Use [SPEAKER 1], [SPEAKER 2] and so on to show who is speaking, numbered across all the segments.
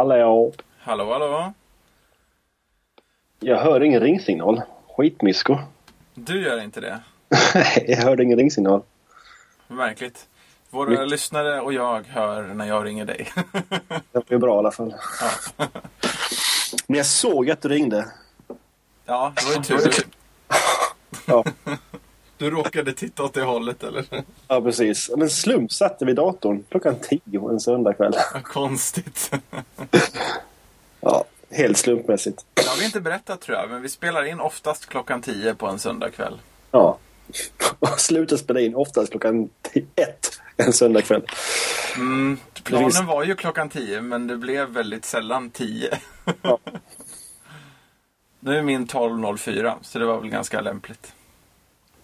[SPEAKER 1] Hallå.
[SPEAKER 2] Hallå, hallå.
[SPEAKER 1] Jag hör ingen ringsignal. Skitmysko.
[SPEAKER 2] Du gör inte det?
[SPEAKER 1] Nej, jag hörde ingen ringsignal.
[SPEAKER 2] Märkligt. Våra
[SPEAKER 1] Mycket.
[SPEAKER 2] lyssnare och jag hör när jag ringer dig.
[SPEAKER 1] Det var bra i alla fall. Men jag såg att du ringde.
[SPEAKER 2] ja, det var ju tur.
[SPEAKER 1] Ja,
[SPEAKER 2] Du råkade titta åt det hållet, eller?
[SPEAKER 1] ja precis. Men slump satte vid datorn klockan tio en söndagkväll.
[SPEAKER 2] Vad konstigt.
[SPEAKER 1] Ja, helt slumpmässigt.
[SPEAKER 2] Det har vi inte berättat tror jag, men vi spelar in oftast klockan 10 på en söndagkväll.
[SPEAKER 1] Ja. Och slutar spela in oftast klockan ett en söndagkväll.
[SPEAKER 2] Mm, planen var ju klockan 10, men det blev väldigt sällan 10.
[SPEAKER 1] Ja.
[SPEAKER 2] Nu är min 12.04, så det var väl ganska lämpligt.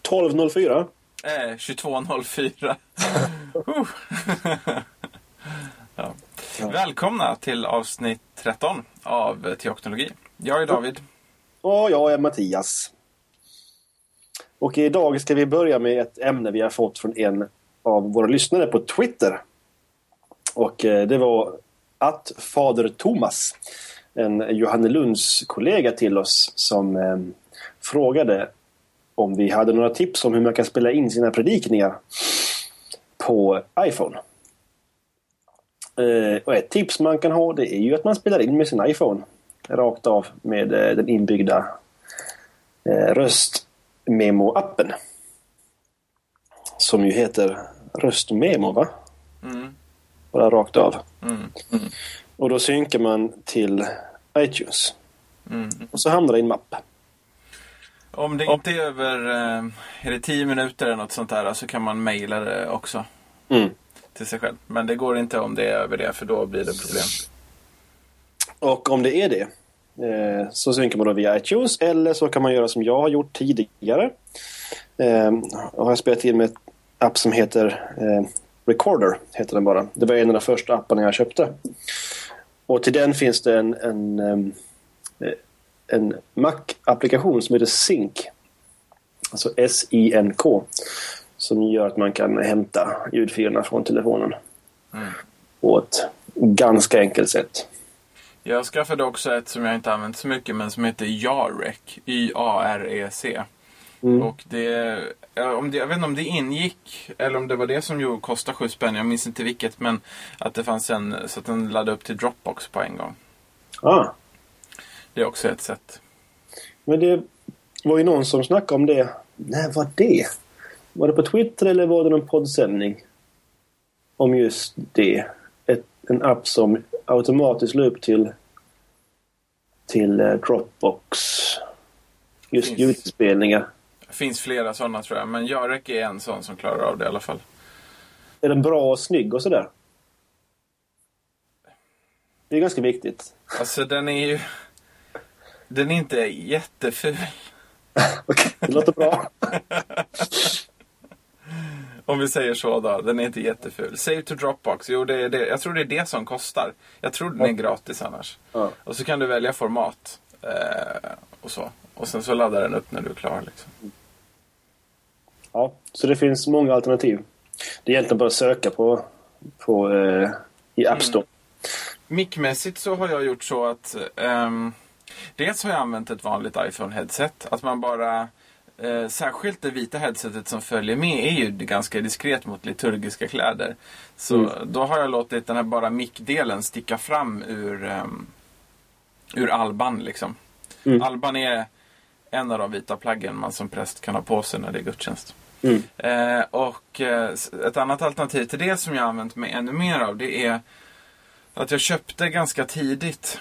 [SPEAKER 1] 12.04.
[SPEAKER 2] Eh, 22.04. Uh. ja. Välkomna till avsnitt 13 av Teoknologi. Jag är David.
[SPEAKER 1] Och jag är Mattias. Och idag ska vi börja med ett ämne vi har fått från en av våra lyssnare på Twitter. Och eh, det var att Fader Thomas, en Johannelunds kollega till oss som eh, frågade om vi hade några tips om hur man kan spela in sina predikningar på iPhone. Eh, och ett tips man kan ha det är ju att man spelar in med sin iPhone rakt av med eh, den inbyggda eh, röstmemo-appen. Som ju heter Röstmemo, va?
[SPEAKER 2] Mm.
[SPEAKER 1] Bara rakt av.
[SPEAKER 2] Mm.
[SPEAKER 1] Och då synkar man till iTunes.
[SPEAKER 2] Mm.
[SPEAKER 1] Och så hamnar det i en mapp.
[SPEAKER 2] Om det inte är över är det 10 minuter eller något sånt där så kan man mejla det också
[SPEAKER 1] Mm
[SPEAKER 2] till sig själv. Men det går inte om det är över det för då blir det problem.
[SPEAKER 1] Och om det är det eh, så synkar man då via iTunes eller så kan man göra som jag har gjort tidigare. Eh, och har spelat in med en app som heter eh, Recorder. Heter den bara. Det var en av de första apparna jag köpte. Och till den finns det en, en, eh, eh, en Mac-applikation som heter Sync. Alltså S-I-N-K. Som gör att man kan hämta ljudfilerna från telefonen.
[SPEAKER 2] Mm.
[SPEAKER 1] På ett ganska enkelt sätt.
[SPEAKER 2] Jag skaffade också ett som jag inte använt så mycket men som heter Yarec. Y-A-R-E-C.
[SPEAKER 1] Mm.
[SPEAKER 2] Och det, om det, jag vet inte om det ingick eller om det var det som ju kostade 7 spänn. Jag minns inte vilket. Men att det fanns en så att den laddade upp till Dropbox på en gång.
[SPEAKER 1] Ah.
[SPEAKER 2] Det är också ett sätt.
[SPEAKER 1] Men det var ju någon som snackade om det. När var det? Var det på Twitter eller var det någon poddsändning? Om just det. Ett, en app som automatiskt la upp till till eh, Dropbox. Just
[SPEAKER 2] Finns.
[SPEAKER 1] ljudinspelningar.
[SPEAKER 2] Det finns flera sådana tror jag. Men Yarec är en sån som klarar av det i alla fall.
[SPEAKER 1] Är den bra och snygg och sådär? Det är ganska viktigt.
[SPEAKER 2] Alltså den är ju... Den är inte jätteful.
[SPEAKER 1] Okej, det låter bra.
[SPEAKER 2] Om vi säger så då. Den är inte jätteful. Save to Dropbox. Jo, det är det. jag tror det är det som kostar. Jag tror den är gratis annars.
[SPEAKER 1] Ja.
[SPEAKER 2] Och så kan du välja format. Eh, och så. Och sen så laddar den upp när du är klar. Liksom.
[SPEAKER 1] Ja, så det finns många alternativ. Det är egentligen bara att söka på, på eh, i App Store.
[SPEAKER 2] Mickmässigt så har jag gjort så att ehm, dels har jag använt ett vanligt iPhone-headset. Att man bara eh, Särskilt det vita headsetet som följer med är ju ganska diskret mot liturgiska kläder. Så
[SPEAKER 1] Mm.
[SPEAKER 2] då har jag låtit den här bara mickdelen sticka fram ur, ehm, ur alban. Liksom.
[SPEAKER 1] Mm.
[SPEAKER 2] Alban är en av de vita plaggen man som präst kan ha på sig när det är gudstjänst.
[SPEAKER 1] Mm.
[SPEAKER 2] Eh, och eh, ett annat alternativ till det som jag har använt mig ännu mer av det är att jag köpte ganska tidigt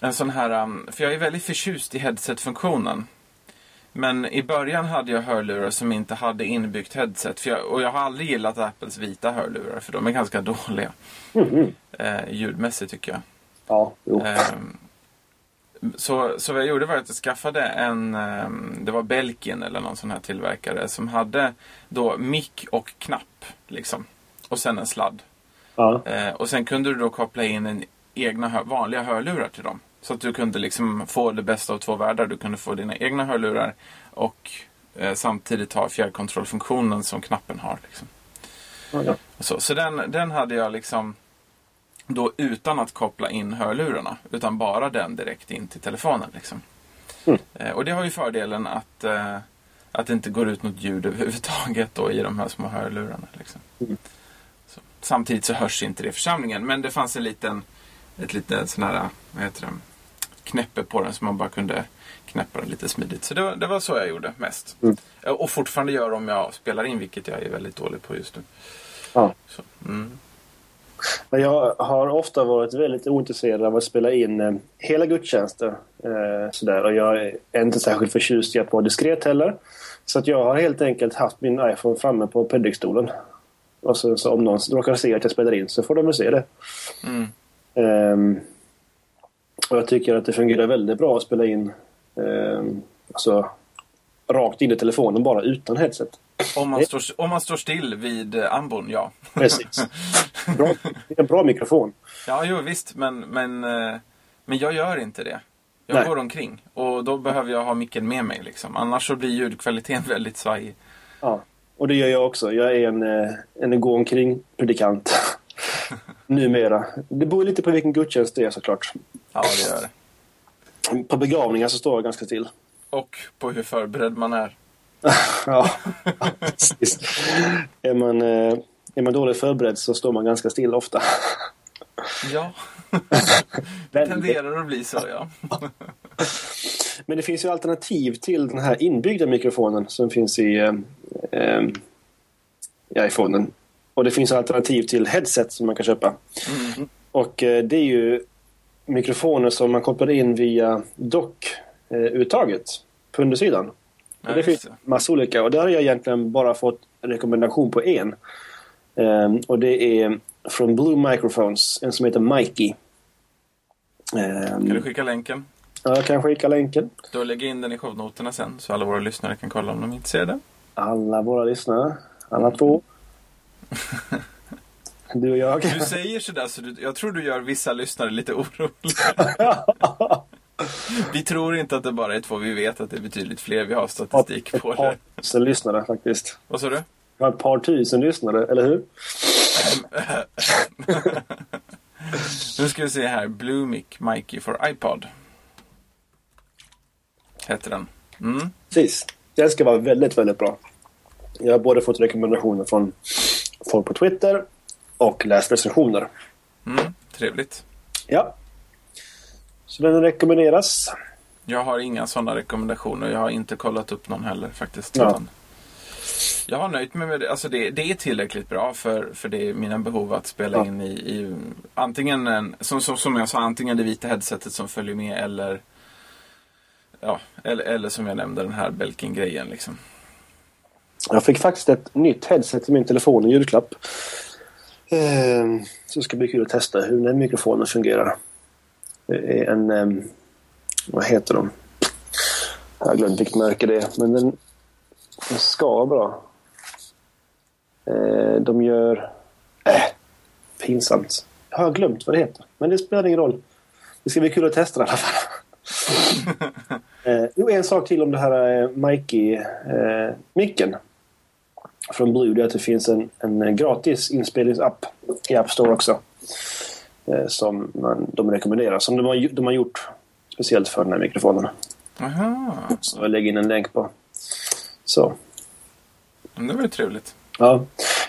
[SPEAKER 2] en sån här, um, för jag är väldigt förtjust i headset-funktionen. Men i början hade jag hörlurar som inte hade inbyggt headset. Jag, och jag har aldrig gillat Apples vita hörlurar för de är ganska dåliga.
[SPEAKER 1] Mhm.
[SPEAKER 2] Eh, ljudmässigt tycker jag.
[SPEAKER 1] Ja, jo.
[SPEAKER 2] Ehm, så, så vad jag gjorde var att jag skaffade en, ehm, det var Belkin eller någon sån här tillverkare som hade då mick och knapp. Liksom. Och sen en sladd.
[SPEAKER 1] Ja.
[SPEAKER 2] Eh, och sen kunde du då koppla in en egna hör, vanliga hörlurar till dem. Så att du kunde liksom få det bästa av två världar. Du kunde få dina egna hörlurar och eh, samtidigt ha fjärrkontrollfunktionen som knappen har. Liksom. Och Så, så den, den hade jag liksom Då utan att koppla in hörlurarna. Utan bara den direkt in till telefonen. Liksom.
[SPEAKER 1] Mm.
[SPEAKER 2] Eh, och det har ju fördelen att, eh, att det inte går ut något ljud överhuvudtaget då i de här små hörlurarna. Liksom.
[SPEAKER 1] Mm.
[SPEAKER 2] Så. Samtidigt så hörs inte det i församlingen. Men det fanns en liten, ett litet sån här, vad heter det, knäppe på den så man bara kunde knäppa den lite smidigt. Så det var, det var så jag gjorde mest.
[SPEAKER 1] Mm.
[SPEAKER 2] Eh, Och fortfarande gör om jag spelar in, vilket jag är väldigt dålig på just nu.
[SPEAKER 1] Ja.
[SPEAKER 2] Så, mm.
[SPEAKER 1] Men Jag har ofta varit väldigt ointresserad av att spela in eh, hela gudstjänster. Eh, sådär. Och jag är inte särskilt förtjust i att vara diskret heller. Så att jag har helt enkelt haft min iPhone framme på predikstolen. Och så, så om någon råkar se att jag spelar in så får de väl se det.
[SPEAKER 2] Mm.
[SPEAKER 1] Ehm, och jag tycker att det fungerar väldigt bra att spela in ehm, alltså, rakt in i telefonen bara utan headset.
[SPEAKER 2] Om, man står, om man står still vid eh, ambon, ja.
[SPEAKER 1] Precis. Bra, det är en bra mikrofon.
[SPEAKER 2] Ja, jo visst, men, men, eh, men jag gör inte det. Jag
[SPEAKER 1] Nej.
[SPEAKER 2] går omkring och då behöver jag ha micken med mig. Liksom. Annars så blir ljudkvaliteten väldigt svajig.
[SPEAKER 1] Ja, och det gör jag också. Jag är en, eh, en gå omkring-predikant. Numera. Det beror lite på vilken gudstjänst det är såklart.
[SPEAKER 2] Ja, det gör det.
[SPEAKER 1] På begravningar så står jag ganska still.
[SPEAKER 2] Och på hur förberedd man är.
[SPEAKER 1] Ja, precis. Är man, eh, är man dåligt förberedd så står man ganska still ofta.
[SPEAKER 2] Ja, det tenderar att bli så, ja.
[SPEAKER 1] Men det finns ju alternativ till den här inbyggda mikrofonen som finns i, eh, eh, iPhonen. Och det finns alternativ till headset som man kan köpa.
[SPEAKER 2] Mm.
[SPEAKER 1] Och eh, det är ju mikrofoner som man kopplar in via dock-uttaget på undersidan.
[SPEAKER 2] Ja,
[SPEAKER 1] det finns massa olika och där har jag egentligen bara fått rekommendation på en. Ehm, och det är från Blue Microphones, en som heter Mikey. Ehm,
[SPEAKER 2] Kan du skicka länken?
[SPEAKER 1] ja, jag kan skicka länken.
[SPEAKER 2] Då lägger jag in den i shownoterna sen så alla våra lyssnare kan kolla om de inte ser det.
[SPEAKER 1] Alla våra lyssnare, alla två. Du och jag.
[SPEAKER 2] Du säger sådär så du, jag tror du gör vissa lyssnare lite oroliga. Vi tror inte att det bara är två, vi vet att det är betydligt fler. Vi har statistik
[SPEAKER 1] ett
[SPEAKER 2] på
[SPEAKER 1] par
[SPEAKER 2] det.
[SPEAKER 1] tusen lyssnare faktiskt.
[SPEAKER 2] Vad sa du?
[SPEAKER 1] Jag har ett par tusen lyssnare, eller hur?
[SPEAKER 2] Nu ska vi se här. Blue Mic Mikey for iPod. Heter den. Mm.
[SPEAKER 1] Precis. Den ska vara väldigt, väldigt bra. Jag har både fått rekommendationer från folk på Twitter och läst recensioner.
[SPEAKER 2] Mm. Trevligt.
[SPEAKER 1] Ja. Så den rekommenderas.
[SPEAKER 2] Jag har inga sådana rekommendationer. Jag har inte kollat upp någon heller faktiskt.
[SPEAKER 1] Ja.
[SPEAKER 2] Jag har nöjt mig med det. Alltså det, det är tillräckligt bra för, för det är mina behov att spela
[SPEAKER 1] Ja.
[SPEAKER 2] in i, i antingen en, som, som, som jag sa, antingen det vita headsetet som följer med eller Ja, eller, eller som jag nämnde den här Belkin-grejen liksom.
[SPEAKER 1] Jag fick faktiskt ett nytt headset till min telefon i julklapp. Ehm, Så det ska bli kul att testa hur den mikrofonen fungerar. Det är en... ehm, Vad heter de? Jag har glömt vilket märke det är. Men den, den ska bra. Eh, De gör... Äh, pinsamt. Jag har glömt vad det heter. Men det spelar ingen roll. Det ska bli kul att testa i alla fall. Eh, jo, en sak till om det här eh, Mikey-micken. Från Blue är att det finns en, en gratis inspelningsapp i App Store också. Eh, som man, de rekommenderar. Som de har, de har gjort speciellt för den här mikrofonen.
[SPEAKER 2] Aha,
[SPEAKER 1] Så jag lägger in en länk på. Så.
[SPEAKER 2] det var ju trevligt.
[SPEAKER 1] Ja.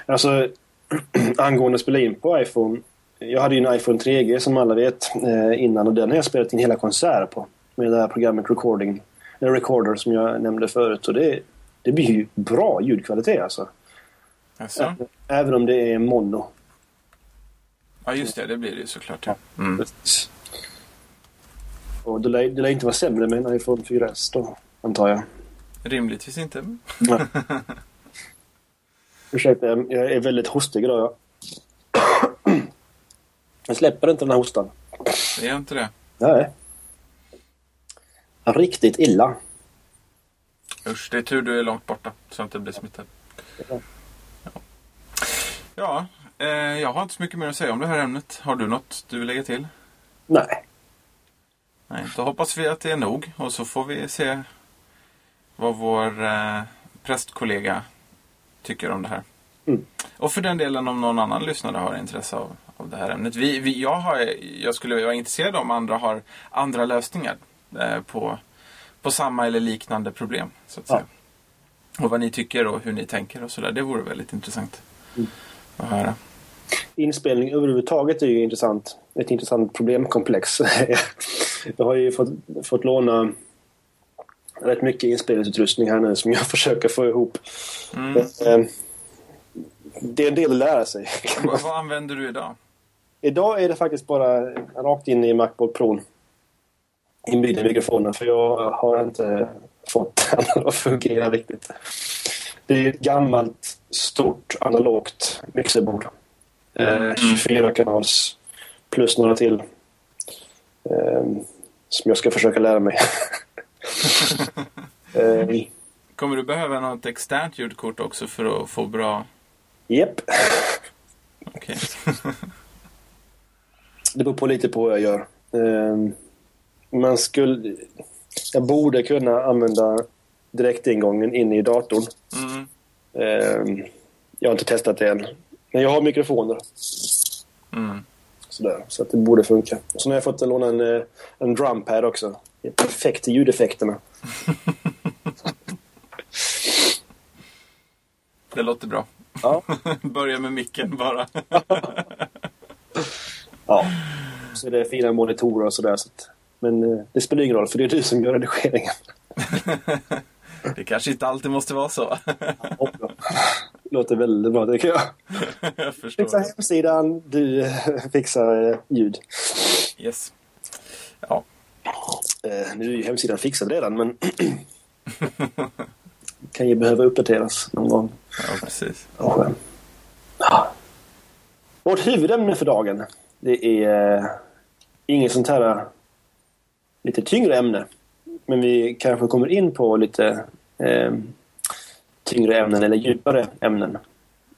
[SPEAKER 1] Alltså angående att spela in på iPhone. Jag hade ju en iPhone 3G som alla vet eh, innan och den har jag spelat in hela konserter på. Med det här programmet Recording, eller Recorder som jag nämnde förut. Och det, det blir ju bra ljudkvalitet alltså.
[SPEAKER 2] Alltså?
[SPEAKER 1] Även om det är mono.
[SPEAKER 2] Ja, just det. Det blir det ju såklart. Ja. Mm.
[SPEAKER 1] Och det lär, det lär inte vara sämre med en iPhone 4S då, antar jag.
[SPEAKER 2] Rimligtvis inte.
[SPEAKER 1] Ursäkta, jag är väldigt hostig idag. Jag, jag släpper inte den här hostan.
[SPEAKER 2] Det är inte det.
[SPEAKER 1] Nej. Riktigt illa.
[SPEAKER 2] Usch, det är tur du är långt borta så att det blir smittad.
[SPEAKER 1] Ja.
[SPEAKER 2] Ja, eh, jag har inte så mycket mer att säga om det här ämnet. Har du något du vill lägga till?
[SPEAKER 1] Nej.
[SPEAKER 2] Nej, då hoppas vi att det är nog och så får vi se vad vår eh, prästkollega tycker om det här.
[SPEAKER 1] Mm.
[SPEAKER 2] Och för den delen om någon annan lyssnare har intresse av av det här ämnet. Vi, vi, jag, har, jag skulle vara intresserad om andra har andra lösningar eh, på, på samma eller liknande problem. Så att
[SPEAKER 1] Ja.
[SPEAKER 2] säga. Och vad ni tycker och hur ni tänker och sådär. Det vore väldigt intressant
[SPEAKER 1] Mm.
[SPEAKER 2] att höra.
[SPEAKER 1] Inspelning överhuvudtaget är ju intressant. Ett intressant problemkomplex. jag har ju fått, fått låna rätt mycket inspelningsutrustning här nu som jag försöker få ihop.
[SPEAKER 2] Mm.
[SPEAKER 1] Eh, Det är en del att lära sig.
[SPEAKER 2] Vad, vad använder du idag?
[SPEAKER 1] Idag är det faktiskt bara rakt in i Macbook Pro. Inbyggda mikrofoner för jag har inte fått den att fungera riktigt. Det är ett gammalt, stort, analogt mixerbord. Eh, 24 kanals plus några till. Eh, som jag ska försöka lära mig. eh,
[SPEAKER 2] Kommer du behöva något externt ljudkort också för att få bra...
[SPEAKER 1] Japp.
[SPEAKER 2] Okej.
[SPEAKER 1] Det beror på lite på vad jag gör. Man skulle... Jag borde kunna använda direktingången in i datorn.
[SPEAKER 2] Mm.
[SPEAKER 1] Ehm, Jag har inte testat det än. Men jag har mikrofoner.
[SPEAKER 2] Mm.
[SPEAKER 1] Sådär, så att det borde funka. Och så har jag fått låna en, eh, en drumpad också. Det är perfekt till ljudeffekterna.
[SPEAKER 2] Det låter bra.
[SPEAKER 1] Ja.
[SPEAKER 2] Börja med micken bara.
[SPEAKER 1] ja. Så det är fina monitorer och sådär. Så att, men eh, det spelar ingen roll för det är du som gör redigeringen.
[SPEAKER 2] Det kanske inte alltid måste vara så.
[SPEAKER 1] Låter väldigt bra tycker jag.
[SPEAKER 2] Jag
[SPEAKER 1] Fixa
[SPEAKER 2] förstår.
[SPEAKER 1] hemsidan, du eh, fixar eh, ljud.
[SPEAKER 2] Yes. Ja.
[SPEAKER 1] Eh, nu är ju hemsidan fixad redan men kan ju behöva uppdateras någon gång.
[SPEAKER 2] ja, precis.
[SPEAKER 1] Ja. Vårt huvudämne för dagen det är eh, inget sånt här lite tyngre ämne. Men vi kanske kommer in på lite eh, tyngre ämnen eller djupare ämnen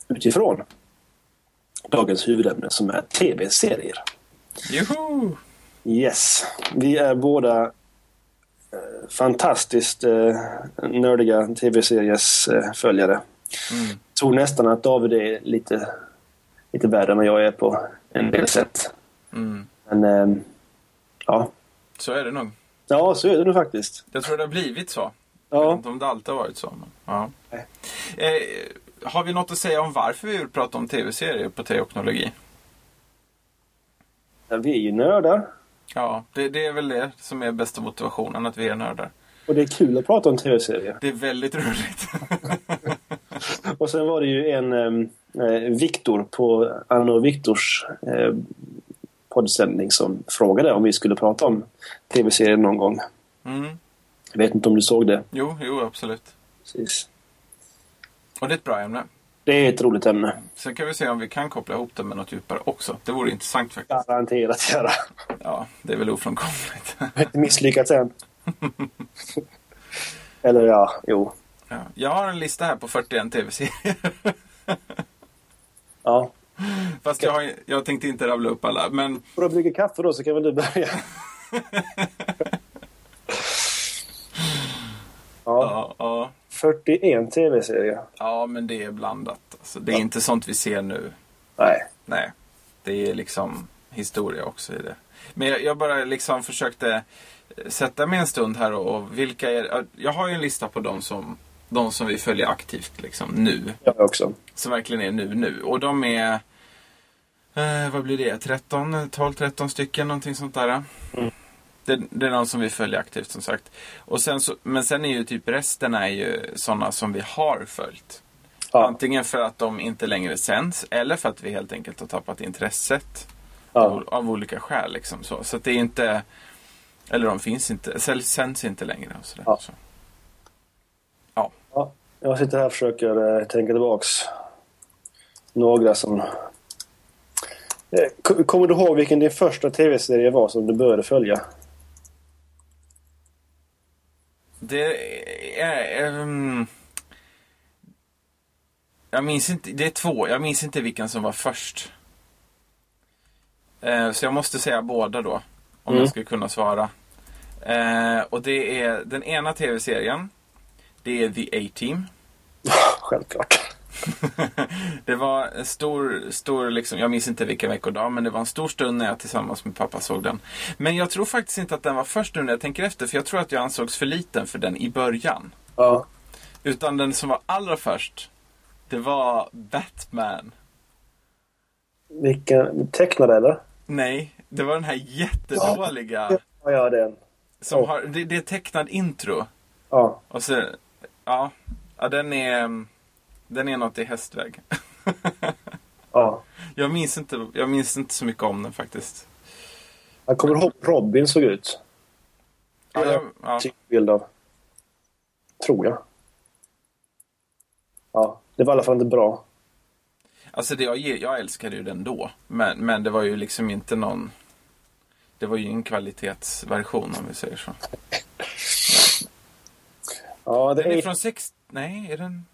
[SPEAKER 1] utifrån dagens huvudämne som är tv-serier.
[SPEAKER 2] Joho!
[SPEAKER 1] Yes, vi är båda eh, fantastiskt eh, nördiga tv-series eh, följare.
[SPEAKER 2] Mm.
[SPEAKER 1] tror nästan att David är lite, lite värre än vad jag är på en del sätt.
[SPEAKER 2] Mm.
[SPEAKER 1] Men eh, ja.
[SPEAKER 2] Så är det nog.
[SPEAKER 1] ja, så är det nog faktiskt.
[SPEAKER 2] Jag tror det har blivit så. Jag vet
[SPEAKER 1] Ja.
[SPEAKER 2] inte om det alltid har varit så. Men, ja. Eh, har vi något att säga om varför vi vill prata om tv-serier på Teoknologi?
[SPEAKER 1] Ja, Vi är ju nördar
[SPEAKER 2] Ja, det, det är väl det som är bästa motivationen, att vi är nördar.
[SPEAKER 1] och det är kul att prata om tv-serier.
[SPEAKER 2] Det är väldigt roligt.
[SPEAKER 1] Och sen var det ju en eh, Viktor på Anna och Viktors eh, poddsändning som frågade om vi skulle prata om tv-serier någon gång.
[SPEAKER 2] Mm.
[SPEAKER 1] Jag vet inte om du såg det.
[SPEAKER 2] Jo, jo, absolut.
[SPEAKER 1] Precis.
[SPEAKER 2] Och det är ett bra ämne.
[SPEAKER 1] Det är ett roligt ämne.
[SPEAKER 2] Sen kan vi se om vi kan koppla ihop det med något djupare också. Det vore intressant faktiskt.
[SPEAKER 1] Garanterat göra.
[SPEAKER 2] Ja, det är väl ofrånkomligt.
[SPEAKER 1] Jag har inte misslyckats än. Eller ja, jo.
[SPEAKER 2] Ja. Jag har en lista här på 41 tv-serier.
[SPEAKER 1] Ja.
[SPEAKER 2] Fast jag, har, jag tänkte inte rabbla upp alla. Men
[SPEAKER 1] Får du brygga kaffe då så kan väl du börja. ja,
[SPEAKER 2] ja, ja,
[SPEAKER 1] 41 tv-serier.
[SPEAKER 2] ja, men det är blandat. Alltså, det är inte sånt vi ser nu.
[SPEAKER 1] Nej.
[SPEAKER 2] Nej, det är liksom historia också i det. Men jag, jag bara liksom försökte sätta mig en stund här och, och vilka är... Jag har ju en lista på de som, de som vi följer aktivt liksom nu.
[SPEAKER 1] Jag också.
[SPEAKER 2] Som verkligen är nu, nu. Och de är... Eh, vad blir det? 13, 12, 13 stycken någonting sånt där.
[SPEAKER 1] Mm.
[SPEAKER 2] Det, det är de som vi följer aktivt som sagt. Och sen så, men sen är ju typ resten är ju sådana som vi har följt.
[SPEAKER 1] Ja.
[SPEAKER 2] Antingen för att de inte längre sänds eller för att vi helt enkelt har tappat intresset.
[SPEAKER 1] Ja.
[SPEAKER 2] Av, av olika skäl liksom så. Så det är inte... Eller de finns inte, sänds inte längre och sådär.
[SPEAKER 1] Ja.
[SPEAKER 2] Så.
[SPEAKER 1] ja. Jag sitter här och försöker eh, tänka tillbaks. Några som... Eh, Kommer du ihåg vilken din första tv-serie var som du började följa?
[SPEAKER 2] Det är... ehm, jag minns inte, det är två. Jag minns inte vilken som var först. Eh, så jag måste säga båda då. Om
[SPEAKER 1] Mm.
[SPEAKER 2] jag ska kunna svara. Eh, och det är den ena tv-serien. Det är The A-Team.
[SPEAKER 1] Självklart.
[SPEAKER 2] Det var en stor, stor liksom, jag minns inte vilken veckodag, men det var en stor stund när jag tillsammans med pappa såg den. Men jag tror faktiskt inte att den var först nu när jag tänker efter, för jag tror att jag ansågs för liten för den i början.
[SPEAKER 1] Ja.
[SPEAKER 2] Utan den som var allra först, det var Batman.
[SPEAKER 1] Vilken, tecknad eller?
[SPEAKER 2] Nej, det var den här jättedåliga.
[SPEAKER 1] Ja, ja den.
[SPEAKER 2] Som
[SPEAKER 1] Oh.
[SPEAKER 2] har, det, det är tecknad intro.
[SPEAKER 1] Ja.
[SPEAKER 2] Och så, ja, ja den är, den är något i hästväg.
[SPEAKER 1] ja.
[SPEAKER 2] jag, minns inte, jag minns inte så mycket om den faktiskt.
[SPEAKER 1] Jag kommer ihåg hur Robin såg ut.
[SPEAKER 2] Ja, jag, ja.
[SPEAKER 1] Bild av. Tror jag. Ja, det var i alla fall inte bra.
[SPEAKER 2] Alltså det, jag, jag älskade ju den då. Men, men det var ju liksom inte någon... Det var ju en kvalitetsversion om vi säger så.
[SPEAKER 1] Ja, det
[SPEAKER 2] Den är
[SPEAKER 1] är
[SPEAKER 2] från sex... Nej, är den...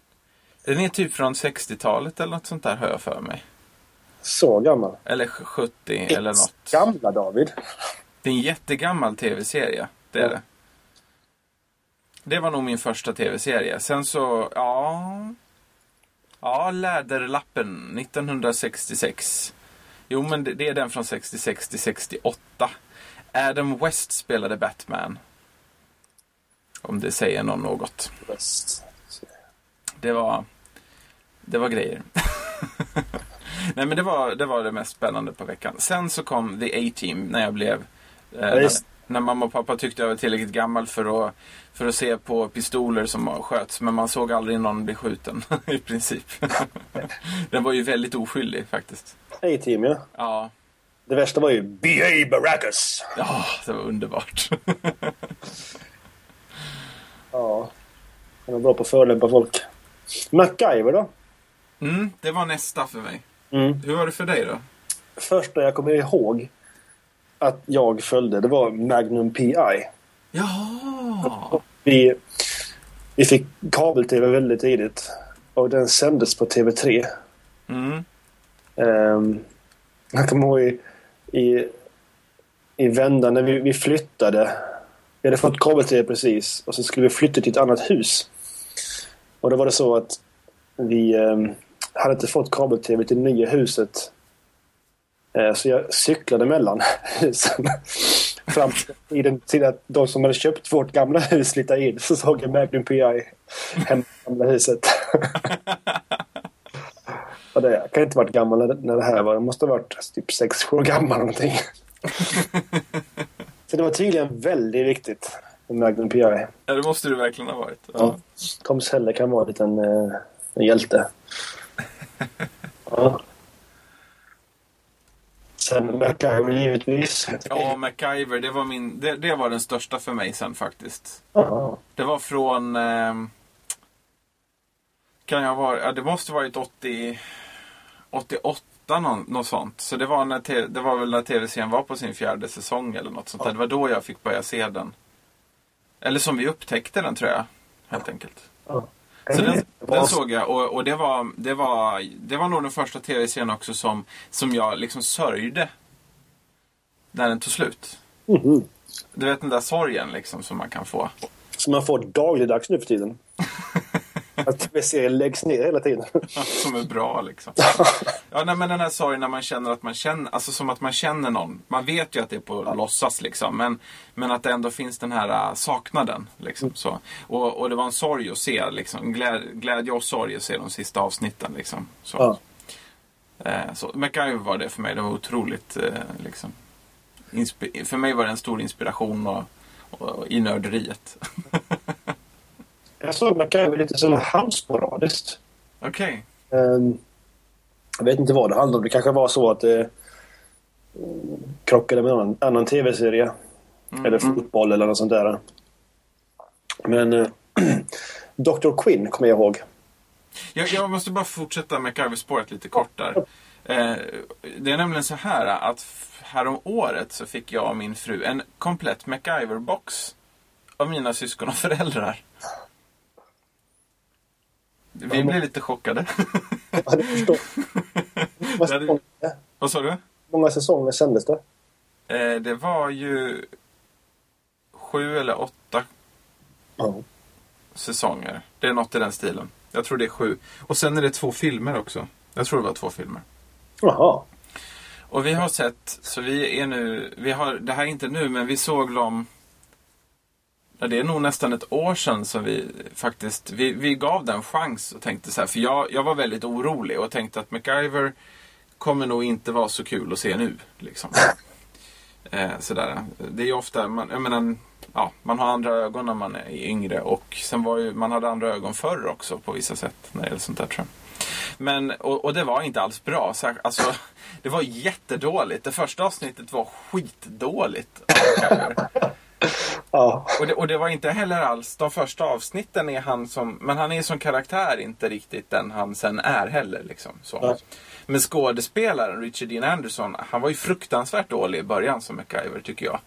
[SPEAKER 2] Den är typ från 60-talet eller något sånt där har jag för mig.
[SPEAKER 1] så gammal.
[SPEAKER 2] Eller 70 eller något.
[SPEAKER 1] Gamla David.
[SPEAKER 2] Det är en jättegammal tv-serie. Det är
[SPEAKER 1] Ja.
[SPEAKER 2] det. Det var nog min första tv-serie. Sen så, ja... Ja, Läderlappen 1966. Jo, men det, är den från 66 till 68. Adam West spelade Batman. Om det säger någon något.
[SPEAKER 1] Bäst.
[SPEAKER 2] Det var... Det var grejer. Nej, men det var, det var det mest spännande på veckan. Sen så kom The A-Team när jag blev... Eh, när, när mamma och pappa tyckte jag var tillräckligt gammal för att, för att se på pistoler som sköts. Men man såg aldrig någon bli skjuten i princip. Den var ju väldigt oskyldig faktiskt.
[SPEAKER 1] A-team, ja.
[SPEAKER 2] Ja,
[SPEAKER 1] Det värsta var ju B.A. Baracus.
[SPEAKER 2] ja det var underbart.
[SPEAKER 1] Ja. Han var bra på att förolämpa folk. MacGyver då?
[SPEAKER 2] Mm, det var nästa för mig.
[SPEAKER 1] Mm.
[SPEAKER 2] Hur var det för dig då?
[SPEAKER 1] Första jag kommer ihåg att jag följde, det var Magnum P.I.
[SPEAKER 2] Jaha!
[SPEAKER 1] Vi, vi fick kabel-tv väldigt tidigt. Och den sändes på TV3.
[SPEAKER 2] Mm.
[SPEAKER 1] Um, jag kommer ihåg i, i, i vändan när vi, vi flyttade. Vi hade fått kabel-tv precis och så skulle vi flytta till ett annat hus. Och då var det så att vi um, hade inte fått kabel-tv till nya huset. Eh, så jag cyklade mellan husen. Fram till den till att de som hade köpt vårt gamla hus flyttade in så såg jag Magnum P.I. hemma i gamla huset. Och det, jag kan inte ha varit gammal när, det här var. Jag måste ha varit typ 6 år gammal någonting. Så det var tydligen väldigt viktigt med Magnum P.I.
[SPEAKER 2] Ja, det måste du verkligen ha varit.
[SPEAKER 1] Ja. Tom Selleck kan vara en liten eh, en hjälte. Ja. Sen MacGyver givetvis.
[SPEAKER 2] Ja, MacGyver, det var, min, det, det var den största för mig sen faktiskt.
[SPEAKER 1] Ja.
[SPEAKER 2] Det var från... ehm, kan jag vara... Ja, det måste varit 80... 88 någon, något sånt. Så det var, när te, det var väl när tv-serien var på sin fjärde säsong eller något sånt där. Det var då jag fick börja se den. Eller som vi upptäckte den tror jag. Helt enkelt.
[SPEAKER 1] Ja.
[SPEAKER 2] Så den, den såg jag och, och det, var, det, var, det var nog den första tv-serien också som, som jag liksom sörjde. När den tog slut.
[SPEAKER 1] Mhm.
[SPEAKER 2] Du vet den där sorgen liksom som man kan få.
[SPEAKER 1] Som man får dagligdags nu för tiden. Att tv-serier läggs ner hela tiden.
[SPEAKER 2] Som är bra liksom. Ja, nej, men den här sorgen när man känner att man känner, alltså som att man känner någon. Man vet ju att det är på låtsas liksom. Men, men att det ändå finns den här äh, saknaden. Liksom, så. Och, och det var en sorg att se, liksom. Glä, glädje och sorg att se de sista avsnitten. Liksom. Så.
[SPEAKER 1] Ja.
[SPEAKER 2] Eh, så MacGyver var det för mig. Det var otroligt eh, liksom. Inspi- för mig var det en stor inspiration och, och, i nörderiet.
[SPEAKER 1] Jag såg MacGyver lite som halvsporadiskt.
[SPEAKER 2] Okej.
[SPEAKER 1] Ehm, jag vet inte vad det handlade om. Det kanske var så att det mm, krockade med någon annan tv-serie. Eller fotboll eller något sånt där. Men uh, Dr. Quinn kommer jag ihåg.
[SPEAKER 2] Jag, jag måste bara fortsätta MacGyver-spåret lite kort där. Eh, det är nämligen så här att härom året så fick jag och min fru en komplett MacGyver-box av mina syskon och föräldrar. Vi blev lite chockade.
[SPEAKER 1] Ja, det förstår säsonger,
[SPEAKER 2] Vad sa du?
[SPEAKER 1] många säsonger sändes det.
[SPEAKER 2] Eh, det var ju sju eller åtta
[SPEAKER 1] Ja.
[SPEAKER 2] säsonger. Det är något i den stilen. Jag tror det är sju. Och sen är det två filmer också. Jag tror det var två filmer.
[SPEAKER 1] Jaha.
[SPEAKER 2] Och vi har sett, så vi är nu, vi har, det här är inte nu, men vi såg dem det är nog nästan ett år sedan som vi faktiskt, vi, vi gav den chans och tänkte så här, för jag, jag var väldigt orolig och tänkte att MacGyver kommer nog inte vara så kul att se nu. Liksom. Eh, sådär. Det är ju ofta, man, jag menar, ja, man har andra ögon när man är yngre och sen var ju, man hade andra ögon förr också på vissa sätt när det gäller sånt där tror jag. Men, och, och det var inte alls bra. Så, alltså, det var jättedåligt. Det första avsnittet var skitdåligt.
[SPEAKER 1] Ja.
[SPEAKER 2] Och det, och det var inte heller alls, de första avsnitten är han som, men han är som karaktär inte riktigt den han sen är heller. Liksom, så.
[SPEAKER 1] Ja.
[SPEAKER 2] Men skådespelaren Richard Dean Anderson, han var ju fruktansvärt dålig i början som MacGyver tycker jag.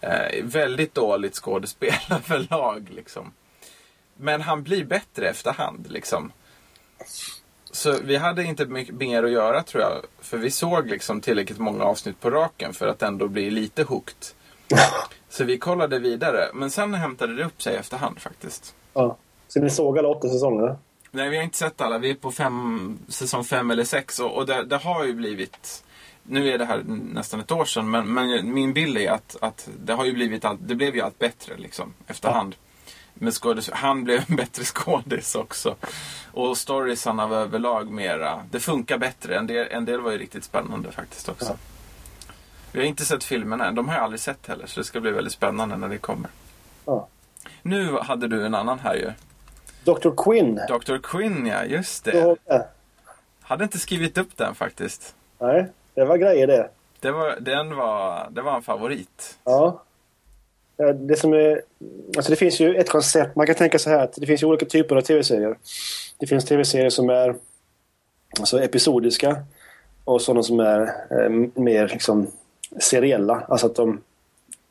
[SPEAKER 2] Eh, väldigt dåligt skådespel överlag liksom. Men han blir bättre efterhand liksom. Så vi hade inte mycket mer att göra tror jag. För vi såg liksom tillräckligt många avsnitt på raken för att ändå bli lite hooked. Så vi kollade vidare. Men sen hämtade det upp sig efterhand faktiskt.
[SPEAKER 1] ja. Så ni såg alla åtta säsonger?
[SPEAKER 2] Nej, vi har inte sett alla. Vi är på fem, säsong fem eller sex. Och, och det, det har ju blivit... Nu är det här nästan ett år sedan. Men, men min bild är att, att det har ju blivit allt, det blev ju allt bättre liksom, efterhand. Med skådis, han blev en bättre skådis också. Och storiesarna var överlag mera... Det funkar bättre. En del, en del var ju riktigt spännande faktiskt också.
[SPEAKER 1] Ja.
[SPEAKER 2] Vi har inte sett filmerna än. De har jag aldrig sett heller. Så det ska bli väldigt spännande när det kommer.
[SPEAKER 1] Ja.
[SPEAKER 2] Nu hade du en annan här ju.
[SPEAKER 1] Dr. Quinn.
[SPEAKER 2] Dr. Quinn ja, just det.
[SPEAKER 1] det?
[SPEAKER 2] Hade inte skrivit upp den faktiskt.
[SPEAKER 1] Nej, det var grejer det.
[SPEAKER 2] Det var, den var, det var en favorit.
[SPEAKER 1] Ja. Ja, Det som är... Alltså det finns ju ett koncept. Man kan tänka så här att det finns ju olika typer av tv-serier. Det finns tv-serier som är alltså episodiska och sådana som är eh, mer liksom seriella. Alltså att de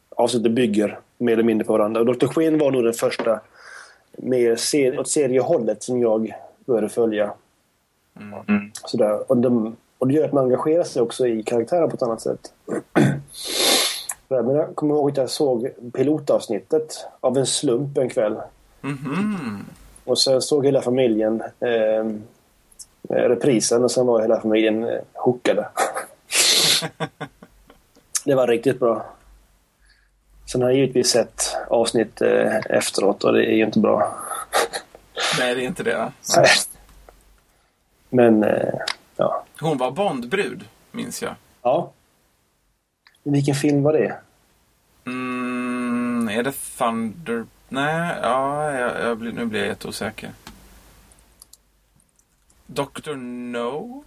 [SPEAKER 1] avsnittet bygger mer eller mindre på varandra. Och Dr. Quinn var nog den första mer ser, åt seriehållet som jag började följa.
[SPEAKER 2] Mm.
[SPEAKER 1] Sådär. Och, de, och det gör att man engagerar sig också i karaktären på ett annat sätt. Men jag kommer ihåg att jag såg pilotavsnittet av en slump en kväll.
[SPEAKER 2] Mhm.
[SPEAKER 1] Och sen såg hela familjen eh, reprisen och sen var hela familjen eh, hookade. det var riktigt bra. Sen har jag givetvis sett avsnitt eh, efteråt och det är ju inte bra.
[SPEAKER 2] Nej, det är inte det.
[SPEAKER 1] Nej. Men, eh, ja.
[SPEAKER 2] Hon var Bondbrud, minns jag.
[SPEAKER 1] ja. Vilken film var det?
[SPEAKER 2] Mm, är det Thunder... Nej, ja, jag, jag blir, nu blir jag jätteosäker. Dr. No?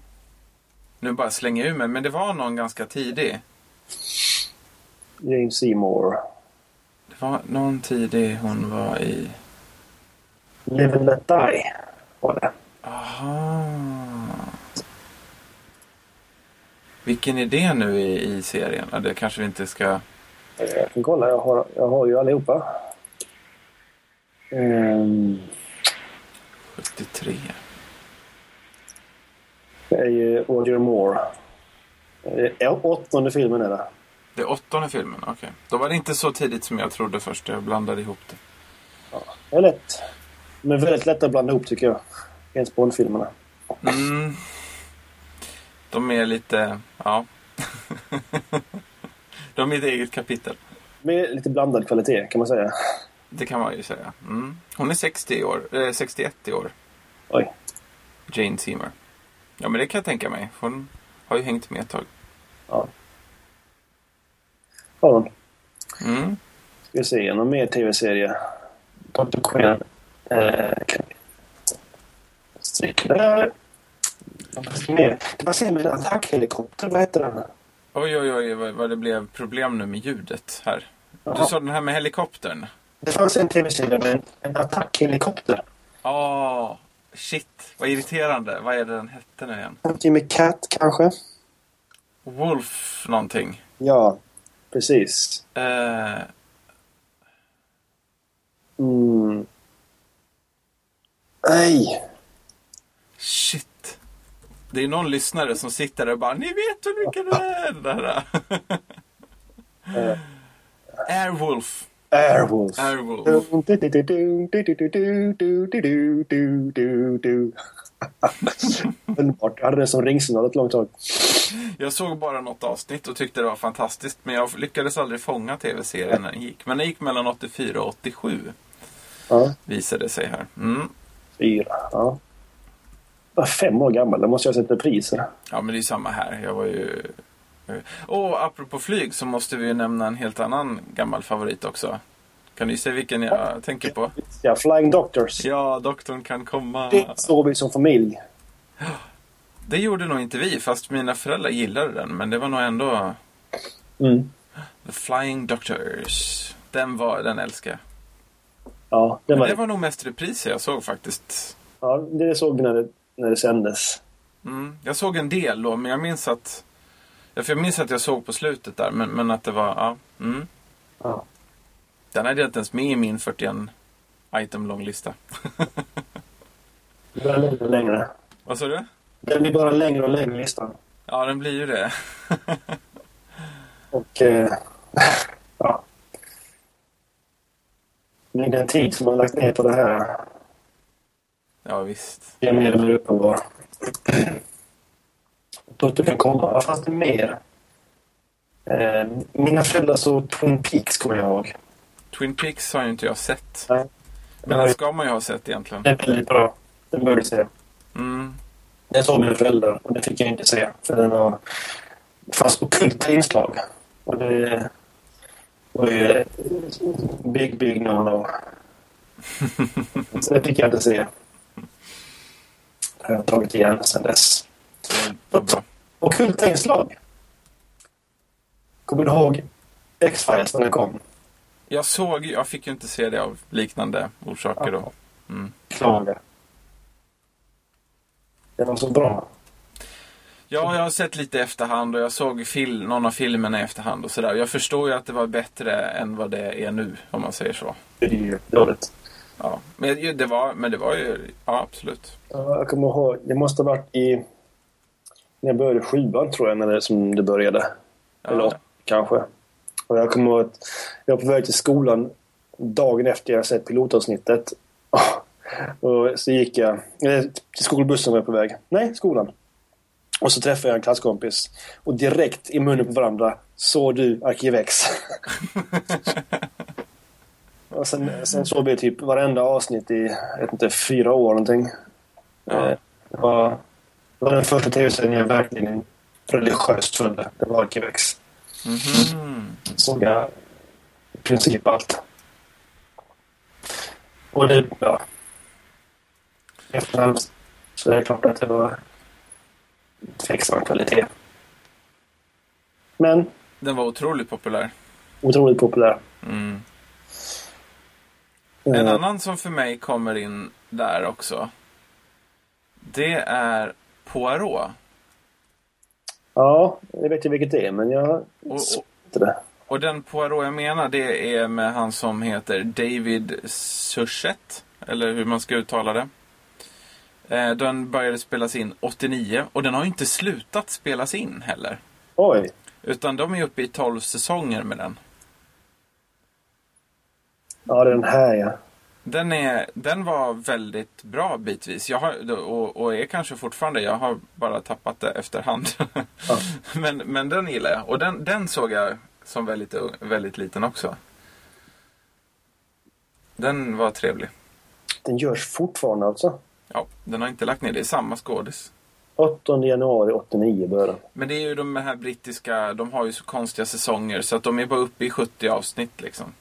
[SPEAKER 2] Nu bara slänger jag ur mig, men det var någon ganska tidig.
[SPEAKER 1] James Seymour.
[SPEAKER 2] Det var någon tidig hon var i...
[SPEAKER 1] Live and Let Die var det.
[SPEAKER 2] Aha. Vilken är det nu i, i serien? Ja, det kanske vi inte ska...
[SPEAKER 1] Jag kan kolla, jag har, jag har ju allihopa. Um,
[SPEAKER 2] 73.
[SPEAKER 1] det är ju Roger Moore. Eh, åttonde filmen är det.
[SPEAKER 2] Det är åttonde filmen, okej. Då var det inte så tidigt som jag trodde först. Jag blandade ihop det.
[SPEAKER 1] Det är lätt. Är väldigt lätta att blanda ihop tycker jag. Ens Bond-filmerna.
[SPEAKER 2] Mm. De är lite... Ja. De är ett eget kapitel.
[SPEAKER 1] Med lite blandad kvalitet kan man säga.
[SPEAKER 2] Det kan man ju säga. Mm. Hon är 60 i år, eh, 61 i år.
[SPEAKER 1] Oj.
[SPEAKER 2] Jane Seymour. Ja, men det kan jag tänka mig. Hon har ju hängt med ett tag.
[SPEAKER 1] Ja. Hon.
[SPEAKER 2] Mm.
[SPEAKER 1] Ska vi se, någon mer tv-serie? Dr. Quinn. Eh? Det var sen med en attackhelikopter. Vad heter den?
[SPEAKER 2] Oj, oj, oj, vad, vad det blev problem nu med ljudet här. Du
[SPEAKER 1] Jaha.
[SPEAKER 2] sa den här med helikoptern.
[SPEAKER 1] Det fanns en tv-serie med en, attackhelikopter.
[SPEAKER 2] Åh, shit. Vad irriterande. Vad är det den hette nu igen?
[SPEAKER 1] Jimmy Cat kanske?
[SPEAKER 2] Wolf någonting.
[SPEAKER 1] Ja, precis.
[SPEAKER 2] Eh,
[SPEAKER 1] Mm. Nej.
[SPEAKER 2] shit. Det är någon lyssnare som sitter där och bara Ni vet hur mycket det är! Där.
[SPEAKER 1] Eh,
[SPEAKER 2] Airwolf.
[SPEAKER 1] Airwolf.
[SPEAKER 2] Airwolf.
[SPEAKER 1] Underbart. Jag hade det som ringsignal ett långt tag.
[SPEAKER 2] Jag såg bara något avsnitt och tyckte det var fantastiskt. Men jag lyckades aldrig fånga tv-serien när den gick. Men den gick mellan 84 och 87.
[SPEAKER 1] Ja,
[SPEAKER 2] Visade sig här. Mm.
[SPEAKER 1] fyra. Ja. Jag var fem år gammal. Då måste jag ha sett repriser.
[SPEAKER 2] Ja, men det är samma här. Jag var ju... Och apropå flyg så måste vi ju nämna en helt annan gammal favorit också. Kan du se vilken jag tänker på?
[SPEAKER 1] Ja, Flying Doctors.
[SPEAKER 2] Ja, doktorn kan komma.
[SPEAKER 1] Det såg vi som familj.
[SPEAKER 2] Det gjorde nog inte vi, fast mina föräldrar gillade den. Men det var nog ändå
[SPEAKER 1] Mm.
[SPEAKER 2] The Flying Doctors. Den, var, den älskar jag.
[SPEAKER 1] Ja, det
[SPEAKER 2] Men
[SPEAKER 1] var
[SPEAKER 2] det
[SPEAKER 1] det.
[SPEAKER 2] var nog mest repriser jag såg faktiskt.
[SPEAKER 1] Ja, det såg vi när det, när det sändes.
[SPEAKER 2] Mm. Jag såg en del då, men jag minns att... Ja, för jag minns att jag såg på slutet där, men, men att det var... Ja, mm.
[SPEAKER 1] Ja.
[SPEAKER 2] Den hade jag inte ens med i min 41 item lång lista.
[SPEAKER 1] Det blir längre och längre.
[SPEAKER 2] Vad sa du?
[SPEAKER 1] Det blir bara längre och längre listan.
[SPEAKER 2] Ja, den blir ju det.
[SPEAKER 1] Och... Eh, ja. Men den tid som man lagt ner på det här
[SPEAKER 2] Ja, visst.
[SPEAKER 1] är mer eller mindre uppenbar. Doktor kan komma. Vad fanns det mer? Eh, mina föräldrar såg Twin Peaks, kommer jag ihåg.
[SPEAKER 2] Twin Peaks har ju inte jag sett.
[SPEAKER 1] Nej.
[SPEAKER 2] Men den ska man ju ha sett egentligen.
[SPEAKER 1] Den är väldigt bra. Den bör du se.
[SPEAKER 2] Mm.
[SPEAKER 1] Den såg mina föräldrar och det fick jag inte se. För den var... Det fanns ockulta inslag. Och det var ju big, big no-no. Så det fick jag inte se. Det har jag tagit igen sedan dess.
[SPEAKER 2] Bra.
[SPEAKER 1] Ockulta inslag. Kommer du ihåg X-Files när den kom?
[SPEAKER 2] Jag såg, jag fick ju inte se det av liknande orsaker då. Mm.
[SPEAKER 1] Klaga. Den var så bra.
[SPEAKER 2] Ja, jag har sett lite i efterhand och jag såg fil- någon av filmerna i efterhand och sådär. Jag förstår ju att det var bättre än vad det är nu, om man säger så.
[SPEAKER 1] Det är ju dåligt.
[SPEAKER 2] Ja, men det var, men det var ju, ja absolut.
[SPEAKER 1] Ja, Jag kommer ihåg, det måste ha varit i... Jag började sjuan tror jag, när det, som det började. Eller
[SPEAKER 2] Ja,
[SPEAKER 1] åtta, kanske. Och jag kommer ihåg att jag var på väg till skolan dagen efter jag sett pilotavsnittet. Och så gick jag... eh, Till skolbussen var jag på väg. Nej, skolan. Och så träffade jag en klasskompis. Och direkt i munnen på varandra såg du Arkivex. och sen, sen såg vi typ varenda avsnitt i, jag vet inte, fyra år någonting.
[SPEAKER 2] Ja.
[SPEAKER 1] Eh, Det var, det var den första tv-serien jag verkligen religiöst följde. Det var Arkivex.
[SPEAKER 2] Mhm.
[SPEAKER 1] Såg jag i princip allt. Och det, ja. Efterhand så är det klart att det var tveksam kvalitet. Men
[SPEAKER 2] Den var otroligt populär.
[SPEAKER 1] otroligt populär.
[SPEAKER 2] Mm. En
[SPEAKER 1] Eh,
[SPEAKER 2] annan som för mig kommer in där också. Det är Poirot.
[SPEAKER 1] Ja, jag vet ju vilket det är, men jag
[SPEAKER 2] Och, och,
[SPEAKER 1] det.
[SPEAKER 2] och den Poirot jag menar det är med han som heter David Suchet. Eller hur man ska uttala det. Eh, Den började spelas in 89 och den har inte slutat spelas in heller.
[SPEAKER 1] Oj.
[SPEAKER 2] Utan de är uppe i 12 säsonger med den.
[SPEAKER 1] Ja, det är den här ja.
[SPEAKER 2] Den, är, den var väldigt bra bitvis. Jag har, och, och är kanske fortfarande. Jag har bara tappat det efterhand.
[SPEAKER 1] Ja.
[SPEAKER 2] men, men den gillar jag. Och den, den såg jag som väldigt, väldigt liten också. Den var trevlig.
[SPEAKER 1] Den görs fortfarande alltså.
[SPEAKER 2] Ja, den har inte lagt ner. Det är samma skådis.
[SPEAKER 1] 8 januari 89 började
[SPEAKER 2] Men det är ju de här brittiska, de har ju så konstiga säsonger så att de är bara uppe i 70 avsnitt liksom.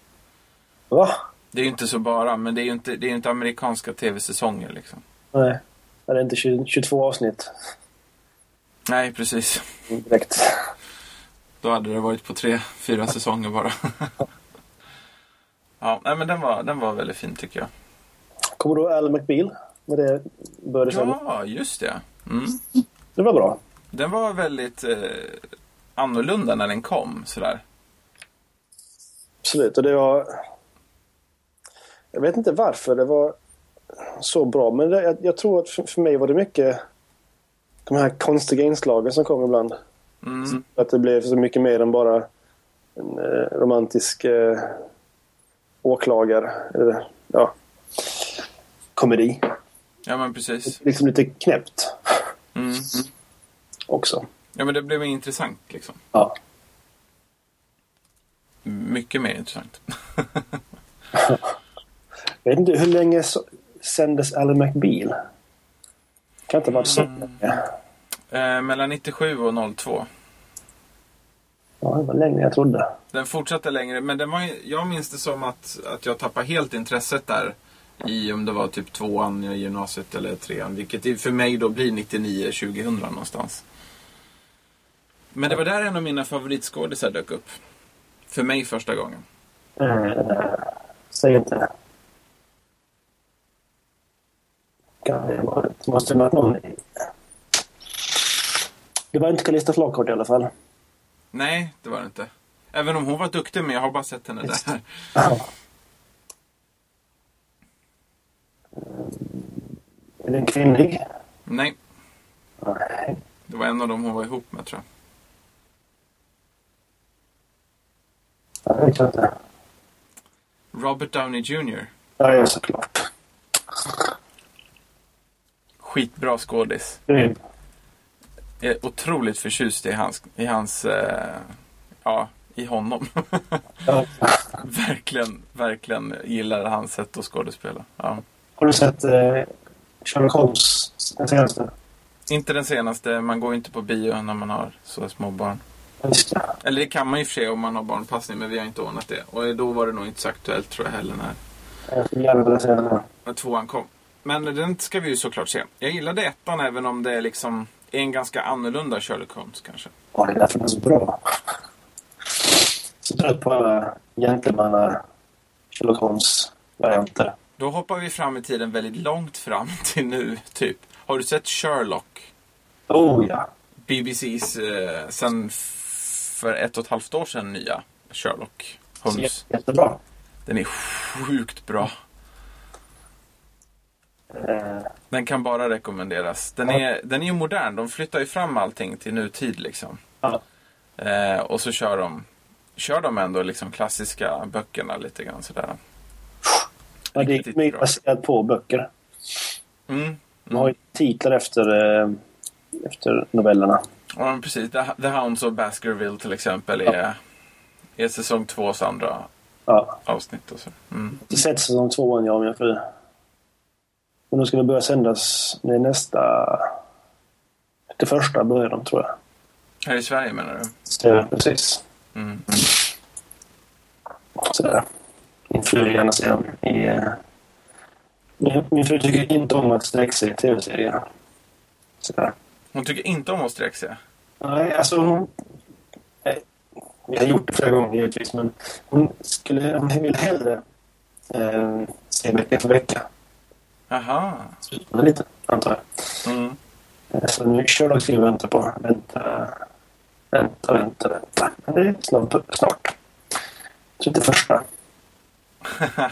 [SPEAKER 1] Va?
[SPEAKER 2] Det är ju inte så bara, men det är ju inte, det är inte amerikanska tv-säsonger liksom.
[SPEAKER 1] Nej. Är det inte 20, 22 avsnitt
[SPEAKER 2] Nej, precis.
[SPEAKER 1] direkt?
[SPEAKER 2] Då hade det varit på tre, fyra säsonger bara. ja, nej, men den var, den var väldigt fin tycker jag.
[SPEAKER 1] Kommer du ihåg Al McBeal? När det började?
[SPEAKER 2] Ja, just det. Mm.
[SPEAKER 1] Det var bra.
[SPEAKER 2] Den var väldigt eh, annorlunda när den kom sådär.
[SPEAKER 1] Absolut. Och det var... Jag vet inte varför det var så bra. Men det, jag, jag tror att för, för mig var det mycket de här konstiga inslagen som kom ibland.
[SPEAKER 2] Mm.
[SPEAKER 1] Att det blev så mycket mer än bara en eh, romantisk eh, åklagare. Eller, ja, komedi.
[SPEAKER 2] Ja, men precis.
[SPEAKER 1] Liksom lite knäppt
[SPEAKER 2] Mm.
[SPEAKER 1] också.
[SPEAKER 2] Ja, men det blev intressant liksom.
[SPEAKER 1] Ja.
[SPEAKER 2] Mycket mer intressant.
[SPEAKER 1] Jag vet inte, hur länge så, sändes Ally McBeal? Kan inte ha varit så länge.
[SPEAKER 2] Eh, mellan 97 och 02.
[SPEAKER 1] Ja, det var längre än jag trodde.
[SPEAKER 2] Den fortsatte längre, men den var, jag minns det som att, att jag tappade helt intresset där. I om det var typ tvåan i gymnasiet eller trean. Vilket för mig då blir 99-2000 någonstans. Men det var där en av mina favoritskådisar dök upp. För mig första gången.
[SPEAKER 1] Eh, säg inte. Kan det vara det? Måste varit någon... Det var inte Calista Flockhart i alla fall.
[SPEAKER 2] Nej, det var det inte. Även om hon var duktig, men jag har bara sett henne
[SPEAKER 1] Just
[SPEAKER 2] där.
[SPEAKER 1] Är den kvinnlig?
[SPEAKER 2] Nej,
[SPEAKER 1] Nej.
[SPEAKER 2] det var en av dem hon var ihop med tror jag.
[SPEAKER 1] Ja, vet jag inte.
[SPEAKER 2] Robert Downey Jr.
[SPEAKER 1] Ja, ja, såklart.
[SPEAKER 2] Skitbra skådis.
[SPEAKER 1] Grym.
[SPEAKER 2] Jag är otroligt förtjust i hans, i hans eh, ja, i honom.
[SPEAKER 1] Ja.
[SPEAKER 2] verkligen, verkligen gillar hans sätt att skådespela. Ja.
[SPEAKER 1] Har du sett eh, Sherlock Holmes, den senaste?
[SPEAKER 2] Inte den senaste, man går inte på bio när man har så små barn. Eller det kan man och för sig om man har barnpassning, men vi har inte ordnat det. Och då var det nog inte så aktuellt tror jag heller när,
[SPEAKER 1] Jag
[SPEAKER 2] när tvåan kom. Men den ska vi ju såklart se. Jag gillade ettan även om det är liksom en ganska annorlunda Sherlock Holmes kanske.
[SPEAKER 1] Ja, det är därför den är så bra. Så trött på alla gentlemannar Sherlock Holmes-varianter.
[SPEAKER 2] Då hoppar vi fram i tiden väldigt långt fram till nu, typ. Har du sett Sherlock?
[SPEAKER 1] Oh ja!
[SPEAKER 2] BBCs eh, sen för ett och ett halvt år sedan nya Sherlock Holmes.
[SPEAKER 1] Jättebra.
[SPEAKER 2] Den är sjukt bra.
[SPEAKER 1] Eh,
[SPEAKER 2] Den kan bara rekommenderas. Den
[SPEAKER 1] Ja.
[SPEAKER 2] är, den är ju modern. De flyttar ju fram allting till nutid liksom.
[SPEAKER 1] ja.
[SPEAKER 2] Eh, och så kör de, kör de ändå liksom klassiska böckerna lite grann sådär.
[SPEAKER 1] ja, det är mycket baserat på böcker.
[SPEAKER 2] Mm.
[SPEAKER 1] De har ju titlar efter, eh, efter novellerna.
[SPEAKER 2] Ja, precis. The, The Hounds of Baskerville till exempel är, är säsong tvås andra
[SPEAKER 1] Ja.
[SPEAKER 2] avsnitt. Och så. Mm.
[SPEAKER 1] Jag har sett säsong två än jag och min fru. Men då ska det börja sändas det nästa... Det första börjar de, tror jag.
[SPEAKER 2] Här i Sverige menar du?
[SPEAKER 1] Ja, precis.
[SPEAKER 2] Mm.
[SPEAKER 1] Sådär. Min fru vill gärna se dem i... eh, Min, min fru tycker inte om att sträcka sig i tv-serier. Sådär.
[SPEAKER 2] Hon tycker inte om att sträcka sig.
[SPEAKER 1] Nej, alltså hon... eh, Vi har gjort det flera gånger givetvis, men hon, skulle, hon vill hellre eh, se vecka för vecka.
[SPEAKER 2] Aha.
[SPEAKER 1] Sluta lite, antar jag.
[SPEAKER 2] Mm.
[SPEAKER 1] Eh, Så nu Sherlock vi vänta på. Vänta, vänta, vänta, vänta. Men det är snart. snart. Så inte första.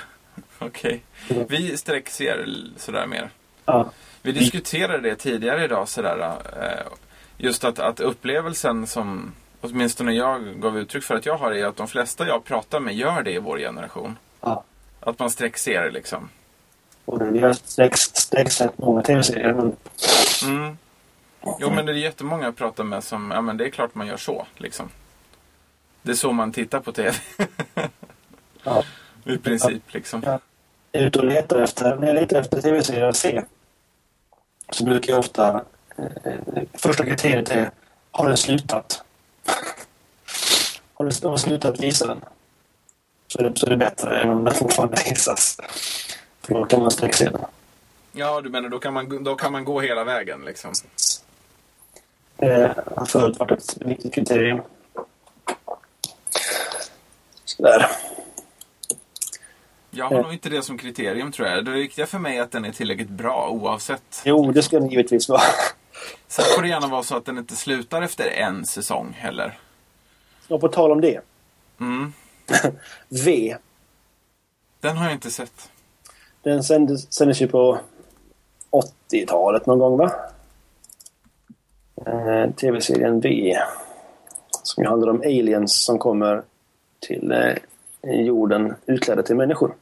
[SPEAKER 2] Okej. Vi sträckser sådär mer.
[SPEAKER 1] Ja,
[SPEAKER 2] Vi diskuterade det tidigare idag sådär. eh, Just att, att upplevelsen som åtminstone jag gav uttryck för att jag har är att de flesta jag pratar med gör det i vår generation.
[SPEAKER 1] ja.
[SPEAKER 2] Att man sträckser liksom.
[SPEAKER 1] Och vi har sträcks- sträcksett många tv-serier. Men
[SPEAKER 2] Mm. Jo men det är jättemånga jag pratar med som, ja men det är klart man gör så liksom. Det är så man tittar på TV.
[SPEAKER 1] ja,
[SPEAKER 2] I princip liksom.
[SPEAKER 1] Ja. jag är ute och letar efter, när jag letar efter tv-serier att se så brukar jag ofta... Eh, första kriteriet är har den slutat? har den slutat visa den? Så är, det, så är det bättre än om den fortfarande visas. För då kan man sträckse den.
[SPEAKER 2] Ja du menar då kan man, då kan man gå hela vägen liksom.
[SPEAKER 1] Det har förut varit ett viktigt kriterium. Sådär.
[SPEAKER 2] Jag har
[SPEAKER 1] Ja.
[SPEAKER 2] nog inte det som kriterium tror jag. Det viktiga för mig är att den är tillräckligt bra oavsett.
[SPEAKER 1] Jo, det ska den givetvis vara.
[SPEAKER 2] Sen får det gärna vara så att den inte slutar efter en säsong heller.
[SPEAKER 1] Och på tal om det.
[SPEAKER 2] Mm.
[SPEAKER 1] V.
[SPEAKER 2] Den har jag inte sett.
[SPEAKER 1] Den sändes, sändes ju på 80-talet någon gång, va? Eh, Tv-serien V. Som ju handlar om aliens som kommer till eh, jorden utklädda till människor.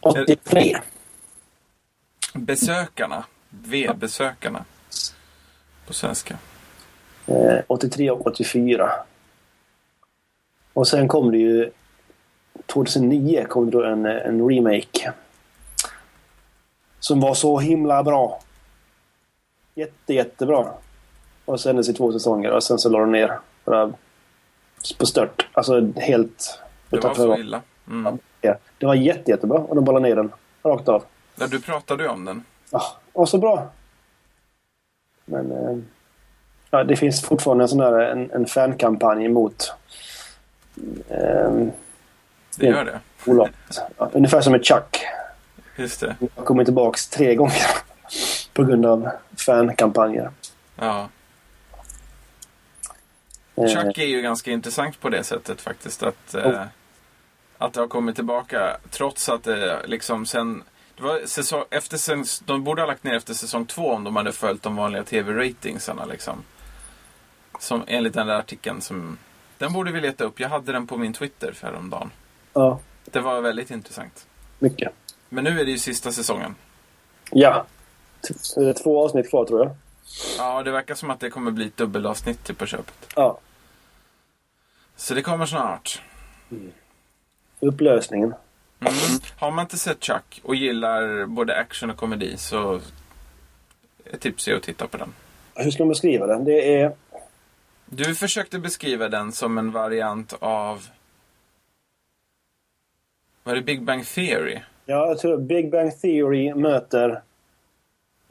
[SPEAKER 1] 83.
[SPEAKER 2] Besökarna. V-besökarna. På svenska.
[SPEAKER 1] Eh, 83 och 84. Och sen kom det ju 2009 kom det då en, en remake. Som var så himla bra. Jätte, jättebra. Och sen i två säsonger och sen så la de ner. Bara på stört. Alltså helt...
[SPEAKER 2] Det var så illa. Mm.
[SPEAKER 1] Ja, det var jätte, jättebra och de la ner den. Rakt av.
[SPEAKER 2] Ja, du pratade ju om den.
[SPEAKER 1] Ja, och så bra. Men eh, ja, det finns fortfarande en sån där en, en fankampanj mot eh,
[SPEAKER 2] Det gör det.
[SPEAKER 1] Ja, ungefär som med Chuck.
[SPEAKER 2] Just det.
[SPEAKER 1] Jag har kommit tillbaks tre gånger på grund av fankampanjer.
[SPEAKER 2] Ja.
[SPEAKER 1] Eh,
[SPEAKER 2] Chuck är ju ganska intressant på det sättet faktiskt. Att, eh,
[SPEAKER 1] Oh.
[SPEAKER 2] att det har kommit tillbaka trots att det liksom sen... Det var säsong, efter säsong, de borde ha lagt ner efter säsong två om de hade följt de vanliga tv-ratingsarna. Liksom. Som enligt den där artikeln som... Den borde vi leta upp. Jag hade den på min Twitter för häromdagen.
[SPEAKER 1] Ja,
[SPEAKER 2] Det var väldigt intressant.
[SPEAKER 1] mycket.
[SPEAKER 2] Men nu är det ju sista säsongen.
[SPEAKER 1] Ja. Det är två avsnitt kvar tror jag.
[SPEAKER 2] Ja, det verkar som att det kommer bli ett dubbelavsnitt till på köpet.
[SPEAKER 1] Ja.
[SPEAKER 2] Så det kommer snart.
[SPEAKER 1] Upplösningen.
[SPEAKER 2] Mm. Har man inte sett Chuck och gillar både action och komedi så är tipset att titta på den.
[SPEAKER 1] Hur ska man beskriva den? Det är...
[SPEAKER 2] Du försökte beskriva den som en variant av... Var det Big Bang Theory?
[SPEAKER 1] Ja, jag tror Big Bang Theory möter...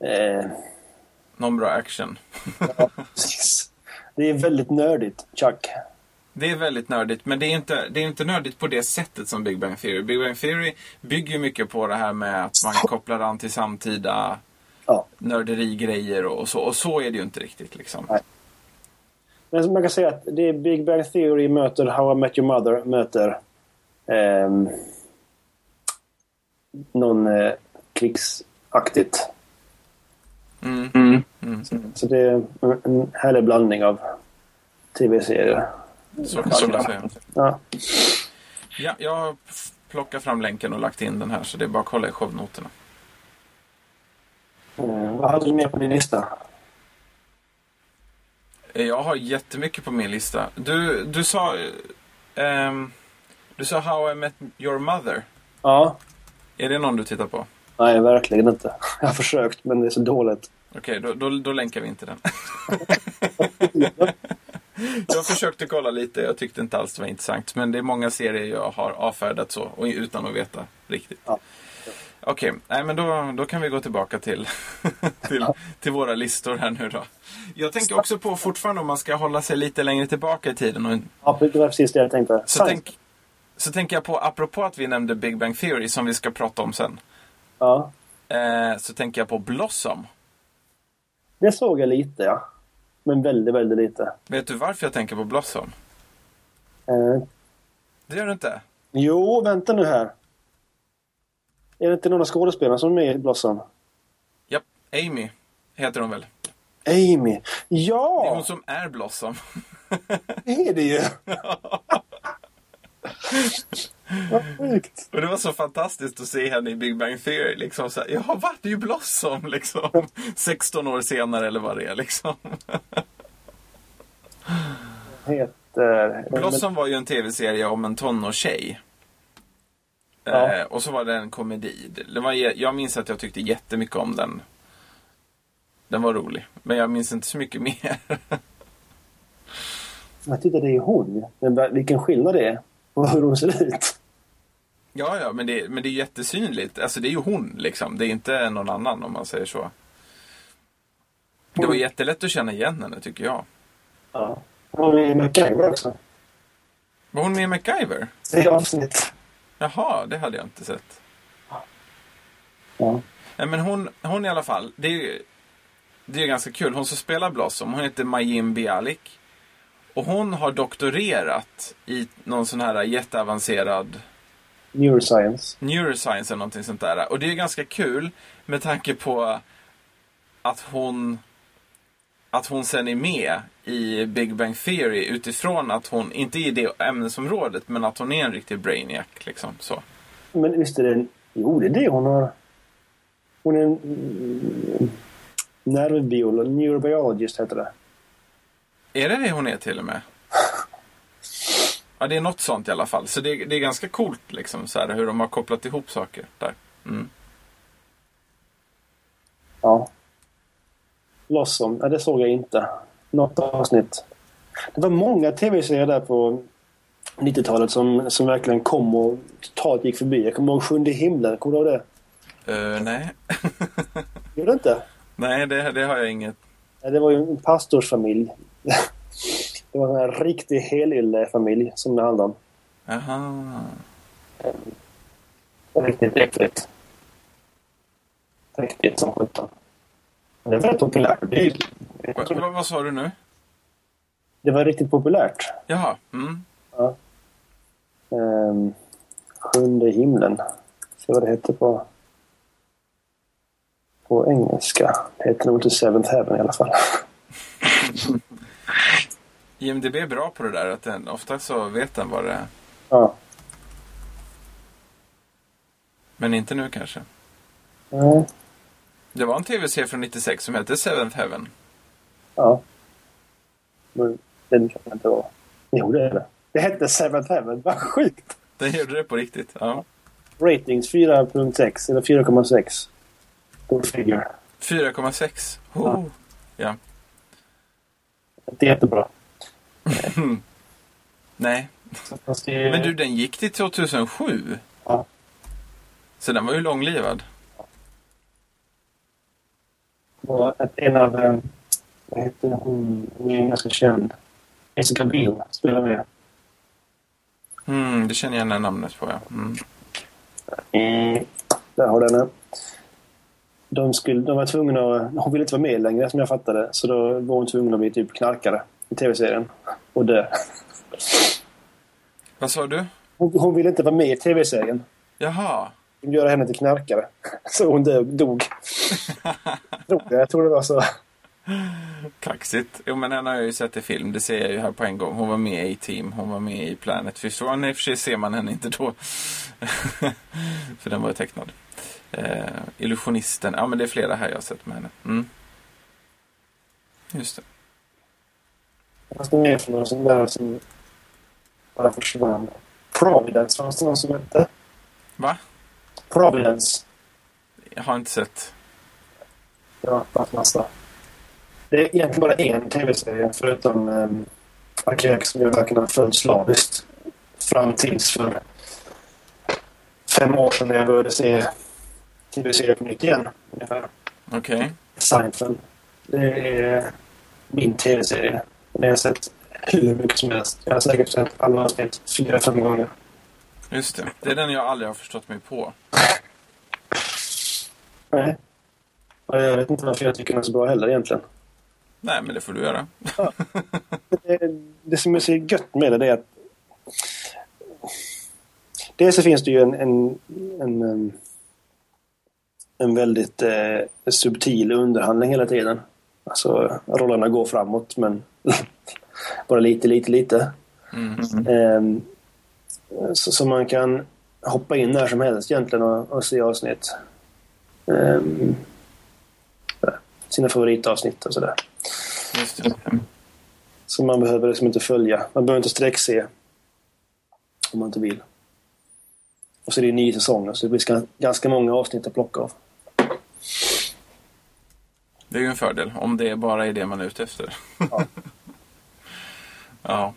[SPEAKER 1] Eh,
[SPEAKER 2] Någon bra action.
[SPEAKER 1] precis. Det är väldigt nördigt, Chuck.
[SPEAKER 2] Det är väldigt nördigt, men det är, inte, det är inte nördigt på det sättet som Big Bang Theory. Big Bang Theory bygger ju mycket på det här med att man kopplar an till samtida
[SPEAKER 1] Ja.
[SPEAKER 2] nörderigrejer och så. Och så är det ju inte riktigt liksom.
[SPEAKER 1] Nej. Men man kan säga att det är Big Bang Theory möter How I Met Your Mother möter ehm, någon eh, krigsaktigt.
[SPEAKER 2] Mm. Mm.
[SPEAKER 1] Så det är en, härlig blandning av tv-serier.
[SPEAKER 2] Så kan man säga.
[SPEAKER 1] Ja.
[SPEAKER 2] Ja, jag har plockat fram länken och lagt in den här så det är bara att kolla i shownoterna.
[SPEAKER 1] Eh, vad hade du mer på din lista?
[SPEAKER 2] Jag har jättemycket på min lista. Du, du sa... eh, ehm, du sa How I Met Your Mother.
[SPEAKER 1] Ja.
[SPEAKER 2] Är det någon du tittar på?
[SPEAKER 1] Nej, verkligen inte. Jag har försökt, men det är så dåligt.
[SPEAKER 2] Okej, då, då, då länkar vi inte den. jag försökte kolla lite, jag tyckte inte alls det var intressant. Men det är många serier jag har avfärdat så, och utan att veta riktigt.
[SPEAKER 1] Ja.
[SPEAKER 2] Okej, nej men då, då kan vi gå tillbaka till, till, till våra listor här nu då. Jag tänker också på fortfarande om man ska hålla sig lite längre tillbaka i tiden. Och,
[SPEAKER 1] Ja, det var precis det jag tänkte.
[SPEAKER 2] så, tänk, så tänker jag på, apropå att vi nämnde Big Bang Theory som vi ska prata om sen.
[SPEAKER 1] Ja,
[SPEAKER 2] Eh, så tänker jag på Blossom.
[SPEAKER 1] det såg jag lite, ja. Men väldigt, väldigt lite.
[SPEAKER 2] Vet du varför jag tänker på Blossom?
[SPEAKER 1] Eh,
[SPEAKER 2] Det gör du inte?
[SPEAKER 1] jo, vänta nu här. Är det inte någon av skådespelarna som är med i Blossom?
[SPEAKER 2] Japp, Amy heter hon väl?
[SPEAKER 1] Amy.
[SPEAKER 2] Det är
[SPEAKER 1] Ja,
[SPEAKER 2] hon som är Blossom.
[SPEAKER 1] det är det ju! Vad sjukt.
[SPEAKER 2] Och det var så fantastiskt att se henne i Big Bang Theory. Liksom så här, ja, va? Det är ju Blossom liksom. 16 år senare eller vad det är liksom.
[SPEAKER 1] Heter...
[SPEAKER 2] Blossom var ju en tv-serie om en tonårstjej.
[SPEAKER 1] Ja.
[SPEAKER 2] Eh, och så var det en komedi. Det var, jag minns att jag tyckte jättemycket om den. Den var rolig. Men jag minns inte så mycket mer.
[SPEAKER 1] Jag tittar, det är hon. Men vilken skillnad det är på hur hon ser ut.
[SPEAKER 2] ja, ja, men det, men det är jättesynligt. Alltså det är ju hon liksom. Det är inte någon annan om man säger så. Det var jättelätt att känna igen henne tycker jag.
[SPEAKER 1] Ja. Hon är i MacGyver också.
[SPEAKER 2] Var hon med i MacGyver?
[SPEAKER 1] Tre avsnitt.
[SPEAKER 2] Jaha, det hade jag inte sett.
[SPEAKER 1] Ja.
[SPEAKER 2] Nej, men hon, hon i alla fall. Det är ju det är ganska kul. Hon som spelar Blossom, hon heter Majim Bialik. Och hon har doktorerat i någon sån här jätteavancerad
[SPEAKER 1] Neuroscience.
[SPEAKER 2] neuroscience eller någonting sånt där. Och det är ganska kul med tanke på att hon... att hon sen är med i Big Bang Theory utifrån att hon, inte i det ämnesområdet, men att hon är en riktig brainiac. Liksom, så.
[SPEAKER 1] Men visst är det... Jo, det är det hon har... Hon är en mm, nervbiolog, neurobiologist heter det.
[SPEAKER 2] Är det det hon är till och med? Ja, det är något sånt i alla fall. Så det, det är ganska coolt liksom, så här, hur de har kopplat ihop saker där. Mm.
[SPEAKER 1] Ja. Blossom, ja, det såg jag inte. Något avsnitt. Det var många tv-serier där på 90-talet som, som verkligen kom och totalt gick förbi. Jag kommer ihåg Sjunde himlen. Kommer du ihåg det?
[SPEAKER 2] Uh, nej.
[SPEAKER 1] Gjorde du inte?
[SPEAKER 2] nej, det, det har jag inget.
[SPEAKER 1] Ja, Det var ju en pastorsfamilj. Det var en riktig helyllefamilj som det handlade om.
[SPEAKER 2] Jaha.
[SPEAKER 1] Riktigt äckligt. Riktigt som sjutton. Det var rätt populärt. Det, är-
[SPEAKER 2] Va, va, vad sa du nu?
[SPEAKER 1] det var riktigt populärt.
[SPEAKER 2] Jaha. Mm.
[SPEAKER 1] Um, sjunde himlen. Se vad det heter på, på engelska. Det heter nog inte Seventh Heaven i alla fall.
[SPEAKER 2] IMDB är bra på det där. Att den, ofta så vet den vad det är.
[SPEAKER 1] Ja.
[SPEAKER 2] Men inte nu kanske.
[SPEAKER 1] Nej.
[SPEAKER 2] Det var en tv-serie från 96 som hette Seventh Heaven.
[SPEAKER 1] Ja. Men den kan inte vara. Jo, det är det. Det hette Seventh Heaven. Vad sjukt!
[SPEAKER 2] Den gjorde det på riktigt. Ja.
[SPEAKER 1] Ratings 4.6 eller 4,6. Go figure.
[SPEAKER 2] 4,6. Oh. Ja.
[SPEAKER 1] Det är jättebra.
[SPEAKER 2] Nej.
[SPEAKER 1] Är...
[SPEAKER 2] Men du, den gick till 2007.
[SPEAKER 1] Ja.
[SPEAKER 2] Så den var ju långlivad.
[SPEAKER 1] Och att en av... eh, Vad heter hon? Hon är ganska känd. Jessica Biel spelar med.
[SPEAKER 2] Mm, det känner jag igen namnet på, ja. Mm.
[SPEAKER 1] Mm. Där har den. De, skulle, de var tvungna att... Hon ville inte vara med längre som jag fattade. Så då var hon tvungen att bli typ knarkare i tv-serien. Och dö.
[SPEAKER 2] Vad sa du?
[SPEAKER 1] Hon, hon ville inte vara med i tv-serien.
[SPEAKER 2] Jaha.
[SPEAKER 1] De gör henne till knarkare. Så hon dog. dog. Tror jag. tror det var så.
[SPEAKER 2] Kaxigt. Jo, men den har jag ju sett i film. Det ser jag ju här på en gång. Hon var med i Team. Hon var med i Planet Fish. Och i och för sig ser man henne inte då. för den var ju tecknad. Eh, illusionisten. Ja, men det är flera här jag har sett med henne. Mm. Just det.
[SPEAKER 1] Fast det mer för någon sån där som bara försvann. Providence fanns det någon som hette.
[SPEAKER 2] Va?
[SPEAKER 1] Providence.
[SPEAKER 2] Jag har inte sett.
[SPEAKER 1] Det var bara massa. Det är egentligen bara en tv-serie förutom um, Arkeak som jag verkligen har följt slaviskt. Fram tills för fem år sedan när jag började se tv-serier på nytt igen. Ungefär.
[SPEAKER 2] Okej.
[SPEAKER 1] Seinfeld. Det är min tv-serie. Den har jag sett hur mycket som helst. Jag har säkert sett alla avsnitt fyra, fem gånger.
[SPEAKER 2] Just det. Det är den jag aldrig har förstått mig på.
[SPEAKER 1] Nej. Och jag vet inte varför jag tycker den är så bra heller egentligen.
[SPEAKER 2] Nej, men det får du göra.
[SPEAKER 1] Det, det som är så gött med det, det är att Dels så finns det ju en, en, en, en, en väldigt eh, subtil underhandling hela tiden. Alltså rollerna går framåt men bara lite, lite, lite.
[SPEAKER 2] Mm.
[SPEAKER 1] Ehm, så, så man kan hoppa in när som helst egentligen och, och se avsnitt. Ehm, sina favoritavsnitt och sådär.
[SPEAKER 2] Just det.
[SPEAKER 1] Så man behöver liksom inte följa. Man behöver inte sträckse. Om man inte vill. Och så är det ju nio säsonger så det blir ska- ganska många avsnitt att plocka av.
[SPEAKER 2] Det är ju en fördel. Om det bara är det man är ute efter.
[SPEAKER 1] Ja.
[SPEAKER 2] ja.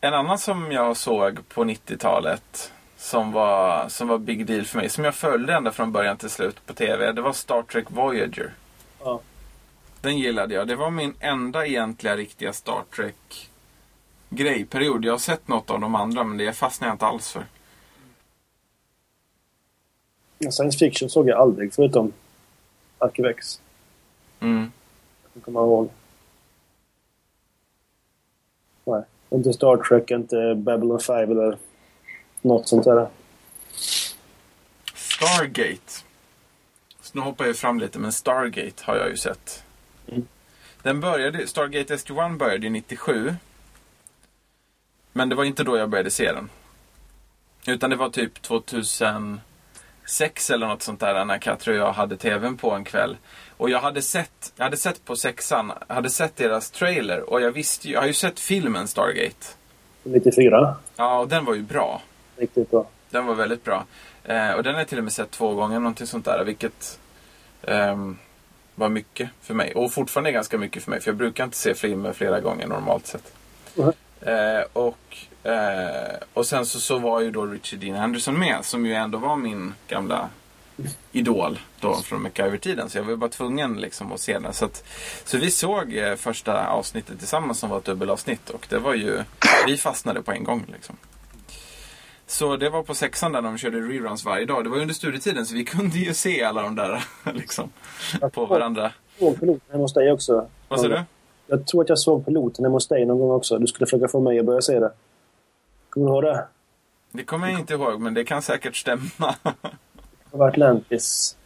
[SPEAKER 2] En annan som jag såg på 90-talet som var, som var big deal för mig, som jag följde ända från början till slut på TV, det var Star Trek Voyager.
[SPEAKER 1] Ja.
[SPEAKER 2] Den gillade jag. Det var min enda egentliga riktiga Star Trek grejperiod. Jag har sett något av de andra men det fastnade jag inte alls för.
[SPEAKER 1] Science fiction såg jag aldrig förutom Arkivex.
[SPEAKER 2] Mm.
[SPEAKER 1] Jag kommer ihåg. Nej, inte Star Trek, inte Babylon 5 eller något sånt där.
[SPEAKER 2] Stargate. Så nu hoppar jag fram lite, men Stargate har jag ju sett.
[SPEAKER 1] Mm.
[SPEAKER 2] Den började, Stargate SG-1 började 97. Men det var inte då jag började se den. Utan det var typ 2006 eller något sånt där när Katri och jag hade TVn på en kväll. Och jag hade sett, jag hade sett på sexan, jag hade sett deras trailer och jag visste ju, jag har ju sett filmen Stargate.
[SPEAKER 1] 94.
[SPEAKER 2] Ja, och den var ju bra.
[SPEAKER 1] Riktigt bra.
[SPEAKER 2] Den var väldigt bra. Eh, och den har jag till och med sett två gånger, någonting sånt där. Vilket ehm, var mycket för mig. Och fortfarande är ganska mycket för mig. För jag brukar inte se filmer flera gånger normalt sett.
[SPEAKER 1] Mhm.
[SPEAKER 2] Eh, och, eh, och sen så, så var ju då Richard Dean Anderson med. Som ju ändå var min gamla idol då från MacGyver-tiden. Så jag var bara tvungen liksom att se den. Så, att, så vi såg eh, första avsnittet tillsammans som var ett dubbelavsnitt. Och det var ju, vi fastnade på en gång liksom. Så det var på sexan där de körde reruns varje dag. Det var under studietiden så vi kunde ju se alla de där liksom, på varandra.
[SPEAKER 1] Jag såg piloten hemma hos dig också.
[SPEAKER 2] Vad sa du?
[SPEAKER 1] Jag tror att jag såg piloten hemma hos dig någon gång också. Du skulle försöka få mig att börja se det. Kommer du ihåg det?
[SPEAKER 2] Det kommer jag inte ihåg men det kan säkert stämma.
[SPEAKER 1] Det var Atlantis.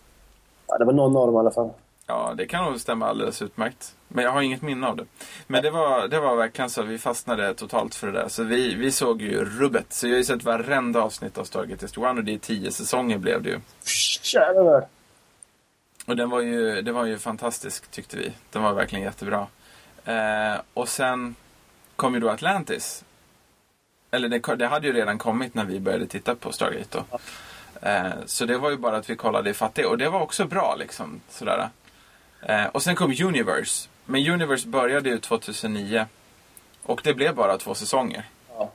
[SPEAKER 1] Ja, det var någon av dem i alla fall.
[SPEAKER 2] Ja, det kan nog stämma alldeles utmärkt. Men jag har inget minne av det. Men det var, det var verkligen så. Vi fastnade totalt för det där. Så vi, vi såg ju rubbet. Så jag har ju sett varenda avsnitt av Stargate SG-1 och det är tio säsonger blev det ju.
[SPEAKER 1] Jävlar.
[SPEAKER 2] Och den var ju, det var ju fantastisk tyckte vi. Den var verkligen jättebra. Eh, och sen kom ju då Atlantis. Eller det, det hade ju redan kommit när vi började titta på Stargate då. Eh, så det var ju bara att vi kollade ifatt det. Och det var också bra liksom. Sådär. Eh, och sen kom Universe. Men Universe började ju 2009. Och det blev bara två säsonger.
[SPEAKER 1] Ja.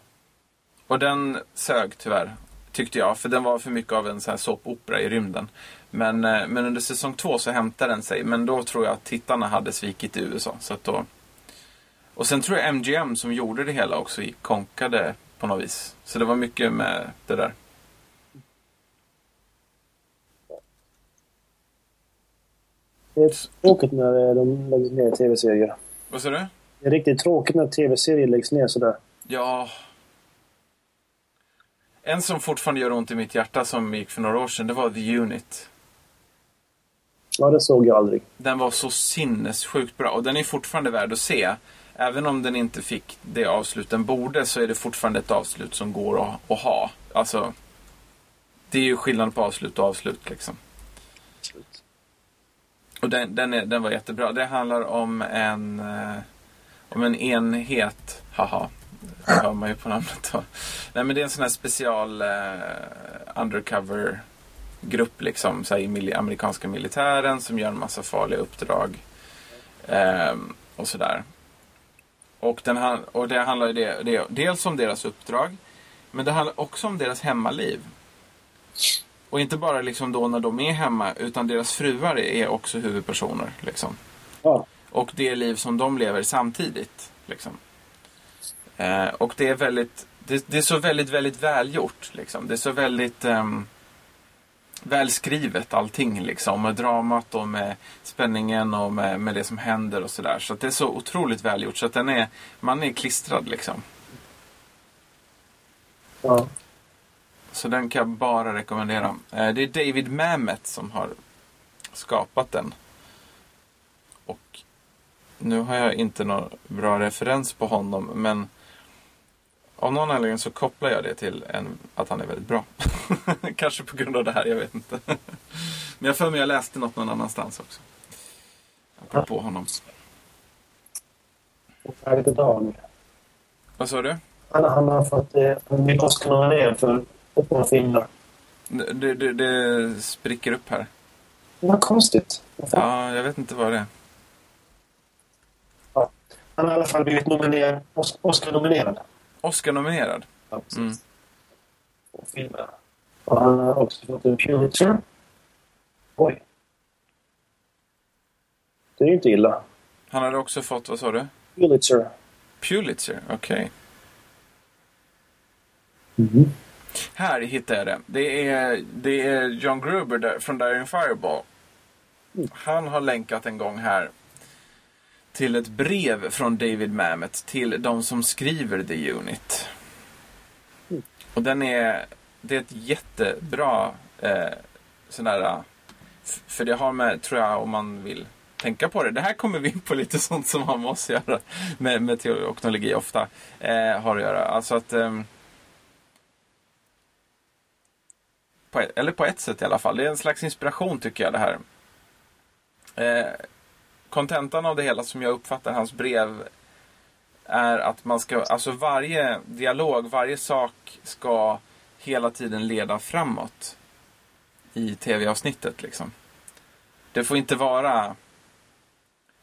[SPEAKER 2] Och den sög tyvärr, tyckte jag. För den var för mycket av en sån här såpopera i rymden. Men, eh, men under säsong två så hämtade den sig. Men då tror jag att tittarna hade svikit i USA. Så då... Och sen tror jag MGM som gjorde det hela också konkade på något vis. Så det var mycket med det där.
[SPEAKER 1] Det är tråkigt när eh, de lägger ner tv-serier.
[SPEAKER 2] Vad sa du?
[SPEAKER 1] Det är riktigt tråkigt när tv-serier läggs ner sådär.
[SPEAKER 2] Ja. En som fortfarande gör ont i mitt hjärta som gick för några år sedan, det var The Unit.
[SPEAKER 1] Ja, det såg jag aldrig.
[SPEAKER 2] Den var så sinnessjukt bra och den är fortfarande värd att se. Även om den inte fick det avslut den borde så är det fortfarande ett avslut som går att, att ha. Alltså, det är ju skillnad på avslut och avslut liksom. Och den, den, är, den var jättebra. Det handlar om en, eh, om en enhet. Haha, det hör man ju på namnet då. Nej men det är en sån här special eh, undercover grupp liksom. Så här, i mil amerikanska militären som gör en massa farliga uppdrag. Eh, och sådär. Och, den, och det handlar ju det, det, dels om deras uppdrag. Men det handlar också om deras hemmaliv. Och inte bara liksom då när de är hemma, utan deras fruar är också huvudpersoner. Liksom.
[SPEAKER 1] Ja.
[SPEAKER 2] Och det liv som de lever samtidigt. Liksom. Eh, och det är väldigt, det, det är så väldigt, väldigt välgjort. Liksom. Det är så väldigt ehm, välskrivet allting. Liksom. Med dramat och med spänningen och med, med det som händer och sådär. Så att det är så otroligt välgjort. Så att den är, man är klistrad liksom.
[SPEAKER 1] ja.
[SPEAKER 2] Så den kan jag bara rekommendera. Eh, Det är David Mamet som har skapat den. Och nu har jag inte någon bra referens på honom men av någon anledning så kopplar jag det till en, att han är väldigt bra. Kanske på grund av det här, jag vet inte. men jag för mig jag läste något någon annanstans också. Apropå honom. Vad sa du?
[SPEAKER 1] Han, han har fått eh, ny Oscar-nominering för åtta filmer.
[SPEAKER 2] Det, det, det spricker upp här.
[SPEAKER 1] Vad konstigt. Vad fan?
[SPEAKER 2] Ja, jag vet inte vad det är.
[SPEAKER 1] Ja. Han har i alla fall blivit nominerad, Os- Oscar-nominerad.
[SPEAKER 2] Oscar-nominerad.
[SPEAKER 1] Ja, precis.
[SPEAKER 2] Mm.
[SPEAKER 1] På filmerna. Och han har också fått en Pulitzer. Oj. Det är ju inte illa.
[SPEAKER 2] Han hade också fått, vad sa du?
[SPEAKER 1] Pulitzer.
[SPEAKER 2] Pulitzer, okej.
[SPEAKER 1] Mm.
[SPEAKER 2] Här hittade jag det. Det är, det är John Gruber där, från Daring Fireball. Han har länkat en gång här till ett brev från David Mamet till de som skriver The Unit. Och den är, det är ett jättebra eh, sån där, för det har med, tror jag, om man vill tänka på det. Det här kommer vi in på lite sånt som har med oss att göra. Med, med teori och teknologi ofta eh, har att göra. Alltså att... Eh, på ett, eller på ett sätt i alla fall. Det är en slags inspiration tycker jag det här. Eh, kontentan av det hela som jag uppfattar hans brev är att man ska, alltså varje dialog, varje sak ska hela tiden leda framåt i tv-avsnittet liksom. Det får inte vara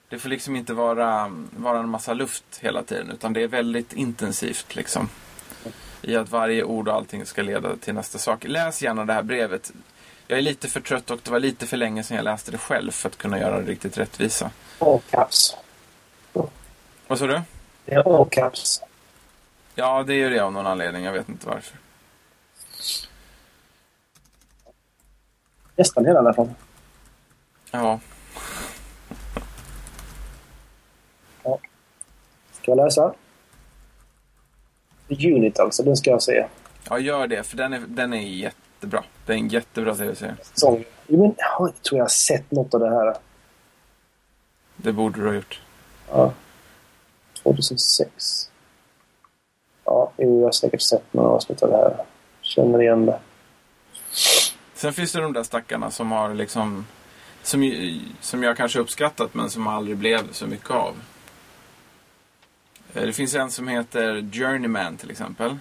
[SPEAKER 2] det får liksom inte vara, vara en massa luft hela tiden utan det är väldigt intensivt liksom. I att varje ord och allting ska leda till nästa sak. Läs gärna det här brevet. Jag är lite för trött och det var lite för länge sedan jag läste det själv för att kunna göra det riktigt rättvisa.
[SPEAKER 1] All caps.
[SPEAKER 2] Vad sa du?
[SPEAKER 1] Det är all caps.
[SPEAKER 2] Ja, det är det av någon anledning. Jag vet inte varför.
[SPEAKER 1] Nästan hela i alla fall.
[SPEAKER 2] Ja.
[SPEAKER 1] Ska jag läsa? Unit alltså, den ska jag se.
[SPEAKER 2] Ja, gör det. För den är, den är jättebra. Det är en jättebra tv-serie.
[SPEAKER 1] Jo, men jag tror jag har sett något av det här.
[SPEAKER 2] Det borde du ha gjort.
[SPEAKER 1] Ja. 2006. Ja, jo, jag har säkert sett några avsnitt av det här. Känner igen det.
[SPEAKER 2] Sen finns det de där stackarna som har liksom... Som, som jag kanske uppskattat men som aldrig blev så mycket av. Eh, Det finns en som heter Journeyman till exempel.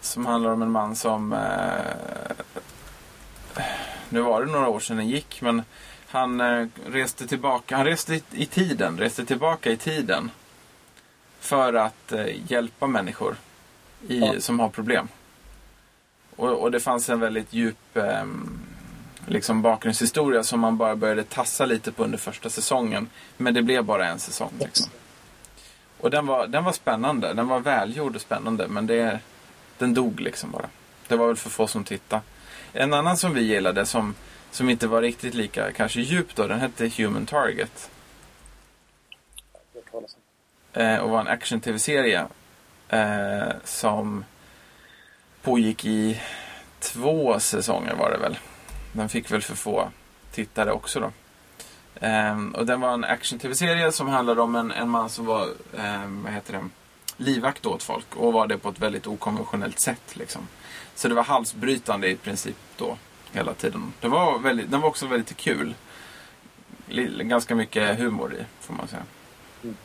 [SPEAKER 2] Som handlar om en man som... Eh, nu var det några år sedan den gick men han eh, reste tillbaka. Han reste i, i tiden, reste tillbaka i tiden. För att eh, hjälpa människor i,
[SPEAKER 1] Ja.
[SPEAKER 2] som har problem. Och, och det fanns en väldigt djup eh, liksom bakgrundshistoria som man bara började tassa lite på under första säsongen. Men det blev bara en säsong. Liksom. Och den var, den var spännande. Den var välgjord och spännande. Men det, den dog liksom bara. Det var väl för få som tittade. En annan som vi gillade som, som inte var riktigt lika kanske djup då. Den hette Human Target. Eh, och var en action-tv-serie. Eh, som pågick i två säsonger var det väl. Den fick väl för få tittare också då. Ehm, och den var en action-tv-serie som handlade om en, en man som var, ehm, vad heter det, livvakt åt folk. Och var det på ett väldigt okonventionellt sätt liksom. Så det var halsbrytande i princip då, hela tiden. Det var väldigt, den var också väldigt kul. Li- Ganska mycket humor i, får man säga. Men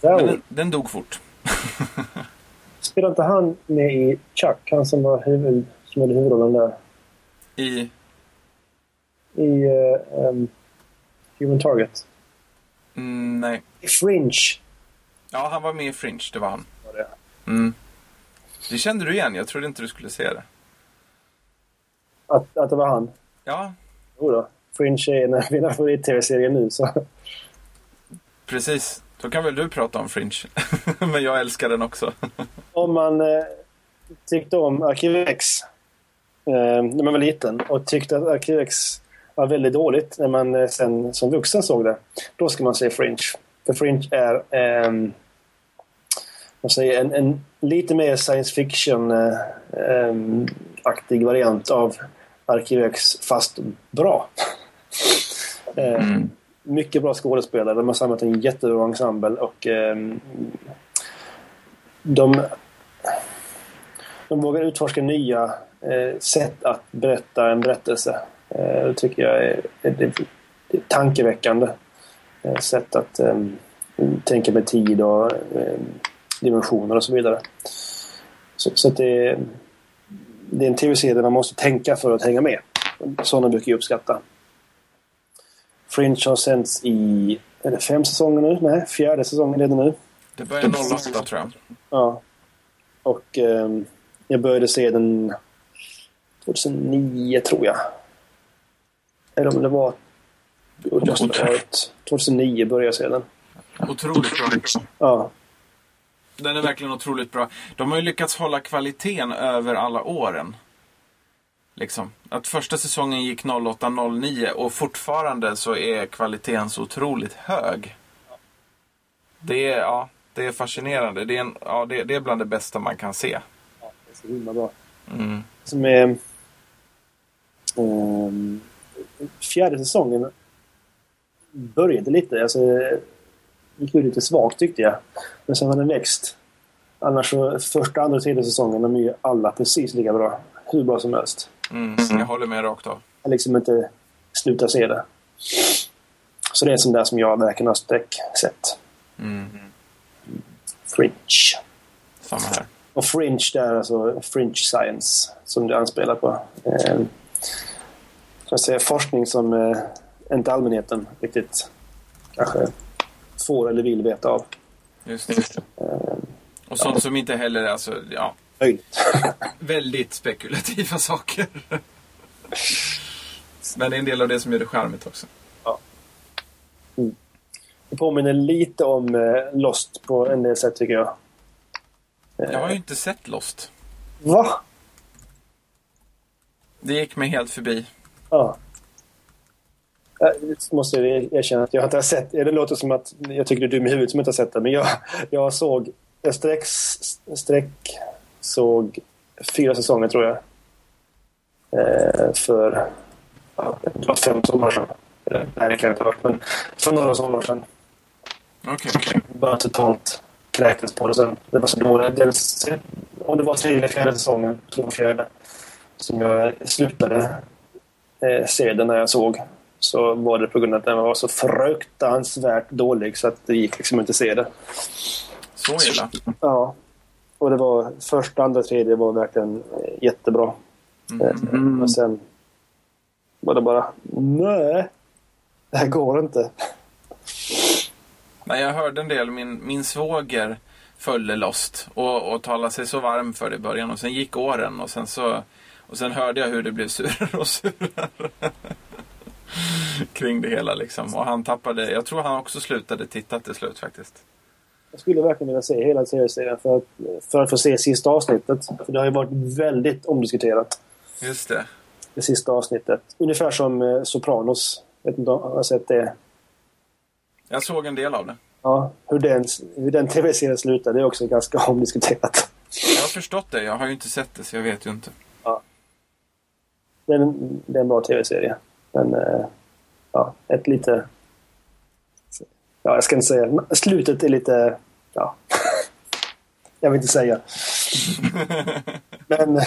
[SPEAKER 1] Där,
[SPEAKER 2] den, den dog fort.
[SPEAKER 1] Spelar inte han med i Chuck? Han som var huvud, hade huvudrollen där.
[SPEAKER 2] I,
[SPEAKER 1] I eh, em, Human Target.
[SPEAKER 2] mm, nej.
[SPEAKER 1] I Fringe.
[SPEAKER 2] Ja, han var med i Fringe, det var han.
[SPEAKER 1] Var det.
[SPEAKER 2] Mm. Det kände du igen, jag trodde inte du skulle se det.
[SPEAKER 1] Att, att det var han.
[SPEAKER 2] Ja,
[SPEAKER 1] Jo då. Fringe är en av mina favorit-tv-serier nu. Så.
[SPEAKER 2] precis. Då kan väl du prata om Fringe. Men jag älskar den också.
[SPEAKER 1] Om man eh, tyckte om Arkivex eh, när man var liten och tyckte att Arkivex var väldigt dåligt när man eh, sen som vuxen såg det. Då ska man se Fringe. För Fringe är ehm, vad säger, en, en lite mer science fiction-aktig variant av Arkivex fast bra. Eh,
[SPEAKER 2] Mm.
[SPEAKER 1] mycket bra skådespelare. De har samlat en jättebra ensemble och ehm, de, de vågar utforska nya eh, sätt att berätta en berättelse. Eh, det tycker jag är, är, är tankeväckande eh, sätt att ehm, tänka med tid och ehm, dimensioner och så vidare. Så, så det, är- det är en tv-serie där man måste tänka för att hänga med. Sådana brukar jag uppskatta. Fringe har sänds i är det fem säsonger nu? Nej, fjärde säsongen det nu.
[SPEAKER 2] Det börjar 08 tror jag.
[SPEAKER 1] Ja. Och ehm, jag började se den 2009 tror jag. Eller om det var just året. 2009 började jag se den.
[SPEAKER 2] Otroligt bra.
[SPEAKER 1] Ja.
[SPEAKER 2] Den är verkligen otroligt bra. De har ju lyckats hålla kvaliteten över alla åren. Liksom. Att första säsongen gick 08-09 och fortfarande så är kvaliteten så otroligt hög. Det är, ja, det är fascinerande. Det är, en, ja, det, det är bland det bästa man kan se.
[SPEAKER 1] Det är så himla bra.
[SPEAKER 2] Mm.
[SPEAKER 1] Som är, Ehm, fjärde säsongen började lite. Alltså, gick ju lite svagt tyckte jag. Men sen har den växt. Annars så första, andra och tredje säsongen de är ju alla precis lika bra. Hur bra som helst.
[SPEAKER 2] Mm, jag håller med rakt av.
[SPEAKER 1] Jag liksom inte sluta se det. Så det är sånt där som jag verkligen har sett.
[SPEAKER 2] Mm,
[SPEAKER 1] Fringe.
[SPEAKER 2] samma här.
[SPEAKER 1] Och Fringe där, alltså Fringe Science, som du anspelar på. Eh, att säga, forskning som eh, inte allmänheten riktigt kanske får eller vill veta av.
[SPEAKER 2] Just det. Och sånt som inte heller är alltså, ja, väldigt spekulativa saker. Men det är en del av det som gör det charmigt också.
[SPEAKER 1] Det påminner lite om eh, Lost på en del sätt tycker jag.
[SPEAKER 2] Jag har ju inte sett Lost.
[SPEAKER 1] Va?
[SPEAKER 2] Det gick mig helt förbi.
[SPEAKER 1] Ja. Jag måste jag erkänna att jag inte har sett det. låter som att jag tycker du är dum i huvudet som inte har sett det. Men jag, jag såg... Jag sträck, sträck såg fyra säsonger tror jag. Eh, för ja, det var fem somrar sedan. Nej, det kan jag inte ha varit. Men för några somrar sedan.
[SPEAKER 2] Okej.
[SPEAKER 1] Bara totalt kräktes på det sen. Det var så dåligt. Dels, om det var tredje eller fjärde säsongen, var fjärde, som jag slutade eh, se den när jag såg. Så var det på grund av att den var så fruktansvärt dålig så att det gick liksom inte att se det.
[SPEAKER 2] Så illa.
[SPEAKER 1] Ja. Och det var första, andra, tredje var verkligen eh, jättebra.
[SPEAKER 2] Mm.
[SPEAKER 1] Eh, Och sen var det bara nej, det här går inte.
[SPEAKER 2] Nej, jag hörde en del. Min, min svåger följde Lost och, och talade sig så varm för det i början. Och sen gick åren och sen så... Och sen hörde jag hur det blev surare och surare. Kring det hela liksom. Och han tappade... Jag tror han också slutade titta till slut faktiskt.
[SPEAKER 1] Jag skulle verkligen vilja se hela serien för att, för att få se sista avsnittet. För det har ju varit väldigt omdiskuterat,
[SPEAKER 2] Just det.
[SPEAKER 1] det sista avsnittet. Ungefär som eh, Sopranos. Jag vet inte om du har sett det?
[SPEAKER 2] Jag såg en del av det.
[SPEAKER 1] Ja, hur den, hur den tv-serien slutar det är också ganska omdiskuterat.
[SPEAKER 2] Jag har förstått det. Jag har ju inte sett det så jag vet ju inte.
[SPEAKER 1] Det är en, det är en bra tv-serie. Men eh, ja, ett lite... Ja, jag ska inte säga... Slutet är lite... Ja. jag vill inte säga. Men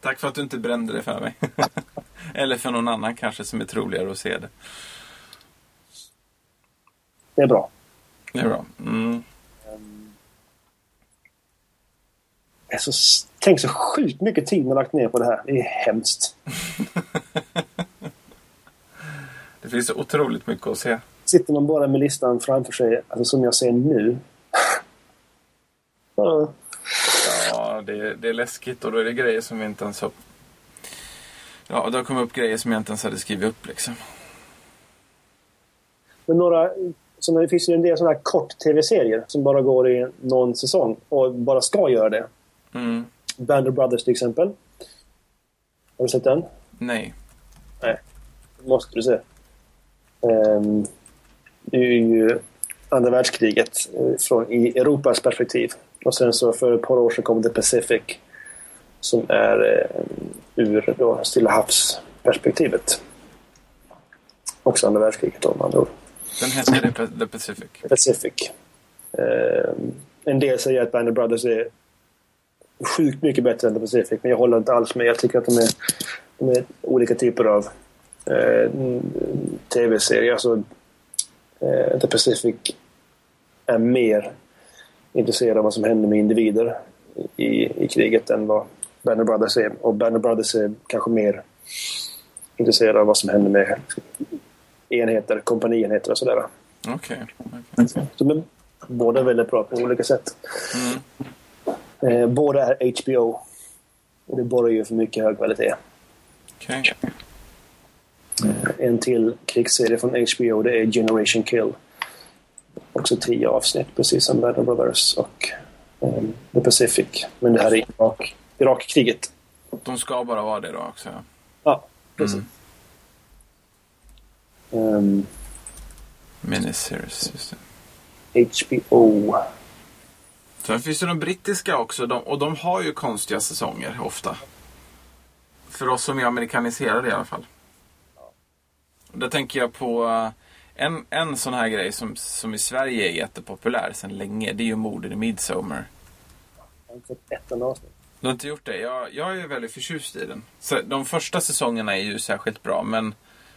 [SPEAKER 2] Tack för att du inte brände det för mig. Eller för någon annan kanske som är troligare att se det.
[SPEAKER 1] det är bra.
[SPEAKER 2] Det är bra. Mm.
[SPEAKER 1] Jag är så, tänk så sjukt mycket tid man lagt ner på det här. Det är hemskt.
[SPEAKER 2] Det finns så otroligt mycket att se.
[SPEAKER 1] Sitter man bara med listan framför sig, alltså som jag ser nu. Ja,
[SPEAKER 2] Ja, det är, det är läskigt och då är det grejer som vi inte ens har... Ja, det har kommit upp grejer som jag inte ens hade skrivit upp liksom.
[SPEAKER 1] Men några, så det finns ju en del sådana här kort tv-serier som bara går i någon säsong och bara ska göra det.
[SPEAKER 2] Mm.
[SPEAKER 1] Band of Brothers till exempel. Har du sett den?
[SPEAKER 2] Nej.
[SPEAKER 1] Nej. Måste du se. Ehm, det är ju andra världskriget eh, från, i Europas perspektiv. Och sen så för ett par år sedan kom The Pacific. Som är eh, ur då Stilla havsperspektivet. Också andra världskriget om andra ord.
[SPEAKER 2] Den hette The- Pacific.
[SPEAKER 1] Pacific. Ehm, en del säger att Band of Brothers är sjukt mycket bättre än The Pacific, men jag håller inte alls med. Jag tycker att de är, de är olika typer av eh, tv-serier. Alltså, eh, The Pacific är mer intresserad av vad som händer med individer i, i kriget än vad Band of Brothers är. Och Band of Brothers är kanske mer intresserade av vad som händer med enheter, kompanienheter och sådär.
[SPEAKER 2] Okej. okej.
[SPEAKER 1] De är båda väldigt bra på olika sätt.
[SPEAKER 2] Mm.
[SPEAKER 1] Eh, båda är HBO. Och det borrar ju för mycket hög kvalitet.
[SPEAKER 2] Okej.
[SPEAKER 1] En till krigsserie från HBO det är Generation Kill. Också tio avsnitt, precis som of Brothers och ehm, The Pacific. Men det här är Irak, Irakkriget.
[SPEAKER 2] De ska bara vara det då också. ja.
[SPEAKER 1] Precis.
[SPEAKER 2] Mm.
[SPEAKER 1] Ehm,
[SPEAKER 2] Miniseries, just det.
[SPEAKER 1] HBO.
[SPEAKER 2] Sen finns det de brittiska också de, och de har ju konstiga säsonger ofta. För oss som är amerikaniserade i alla fall. Då tänker jag på eh, en, en sån här grej som, som i Sverige är jättepopulär sedan länge. Det är ju morden i Midsommar.
[SPEAKER 1] Jag har inte sett ett enda avsnitt.
[SPEAKER 2] Du har inte gjort det? Jag, jag är väldigt förtjust i den. Så de första säsongerna är ju särskilt bra, men,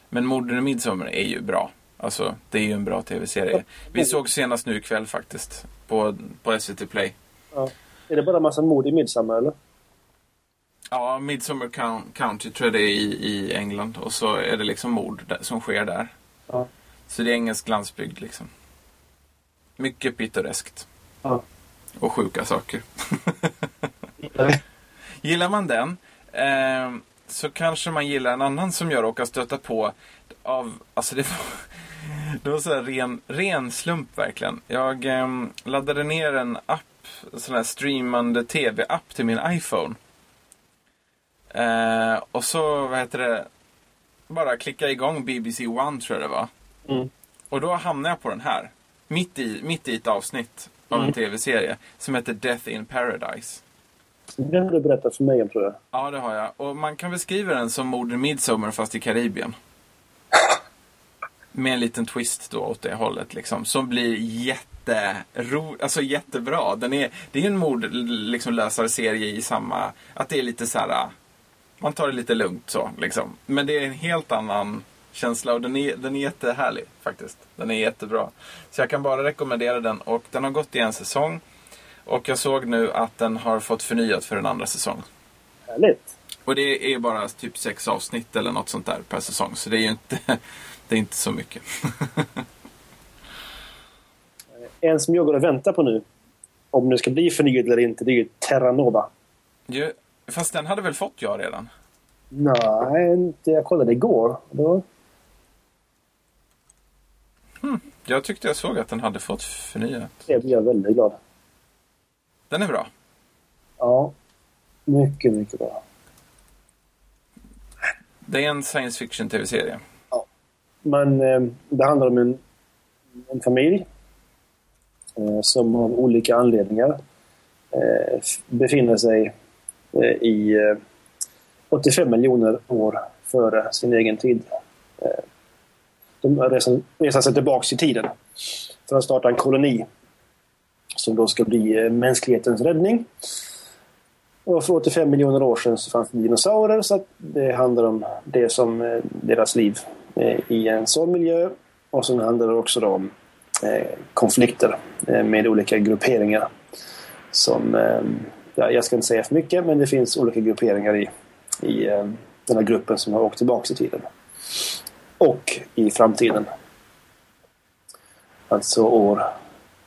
[SPEAKER 2] men Morden i Midsommar är ju bra. Alltså, det är ju en bra tv-serie. Vi såg senast nu ikväll faktiskt, på, på SVT Play.
[SPEAKER 1] Ja. Är det bara en massa mord i Midsommar eller?
[SPEAKER 2] Ja, Midsommar Coun- County tror jag det är i, i England. Och så är det liksom mord där, som sker där.
[SPEAKER 1] Ja.
[SPEAKER 2] Så det är engelsk landsbygd liksom. Mycket pittoreskt.
[SPEAKER 1] Ja.
[SPEAKER 2] Och sjuka saker. Gillar man den eh, så kanske man gillar en annan som jag råkar stöta på av, alltså det var, det var så här ren, ren slump verkligen. Jag eh, laddade ner en app, en sån här streamande tv-app till min iPhone. Eh, och så, vad heter det, bara klicka igång BBC One tror jag det var.
[SPEAKER 1] Mm.
[SPEAKER 2] Och då hamnade jag på den här. Mitt i, mitt i ett avsnitt av en
[SPEAKER 1] Mm.
[SPEAKER 2] tv-serie som heter Death in Paradise.
[SPEAKER 1] Den har du berättat för mig om tror jag.
[SPEAKER 2] Ja, det har jag. Och man kan beskriva den som Morden Midsommar fast i Karibien. Med en liten twist då åt det hållet liksom. Som blir jättero, alltså jättebra. Den är, det är en mord, liksom i samma, att det är lite så här. Man tar det lite lugnt så liksom. Men det är en helt annan känsla och den är, den är jättehärlig faktiskt. Den är jättebra. Så jag kan bara rekommendera den och den har gått i en säsong. Och jag såg nu att den har fått förnyat för en andra säsong.
[SPEAKER 1] Härligt.
[SPEAKER 2] Och det är bara typ sex avsnitt eller något sånt där per säsong. Så det är ju inte, det är inte så mycket.
[SPEAKER 1] En som jag går och väntar på nu, om det ska bli förnyad eller inte, det är ju Terra Nova.
[SPEAKER 2] ju, fast den hade väl fått jag redan?
[SPEAKER 1] Nej, inte. Jag kollade igår. Då,
[SPEAKER 2] Jag tyckte jag såg att den hade fått förnyat.
[SPEAKER 1] det blir jag väldigt glad.
[SPEAKER 2] Den är bra.
[SPEAKER 1] Ja. Mycket, mycket bra.
[SPEAKER 2] Det är en science fiction tv-serie.
[SPEAKER 1] Men eh, det handlar om en, en familj eh, som av olika anledningar eh, befinner sig i 85 miljoner år före sin egen tid. De reser, sig tillbaka i tiden för att starta en koloni som då ska bli mänsklighetens räddning. Och för 85 miljoner år sedan så fanns det dinosaurier så att det handlar om det som deras liv Eh, i en sån miljö. Och sen handlar det också då om eh, konflikter eh, med olika grupperingar. Som, eh, ja, jag ska inte säga för mycket men det finns olika grupperingar i, i eh, den här gruppen som har åkt tillbaka i tiden. Och i framtiden. Alltså år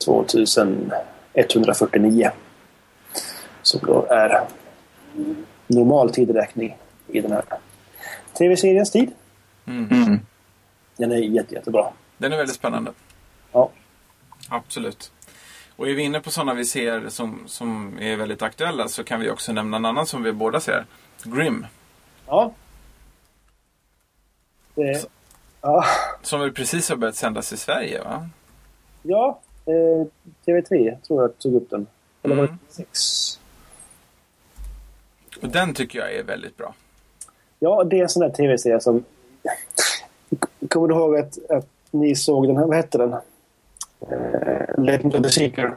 [SPEAKER 1] 2149 som då är normal tideräkning i den här tv-seriens tid.
[SPEAKER 2] Mm.
[SPEAKER 1] Den är jätte, jättebra.
[SPEAKER 2] Den är väldigt spännande.
[SPEAKER 1] Ja.
[SPEAKER 2] Absolut. Och är vi inne på sådana vi ser som, som är väldigt aktuella så kan vi också nämna en annan som vi båda ser. Grim.
[SPEAKER 1] Ja. Det, ja.
[SPEAKER 2] Som väl precis har börjat sändas i Sverige va?
[SPEAKER 1] ja eh, TV3 tror jag tog upp den. Eller var det
[SPEAKER 2] Mm.
[SPEAKER 1] sex?
[SPEAKER 2] Och den tycker jag är väldigt bra.
[SPEAKER 1] Ja, det är en sån där tv-serie som... Kommer du ihåg att, att ni såg den här, vad hette den? Eh, Legend of the Seeker.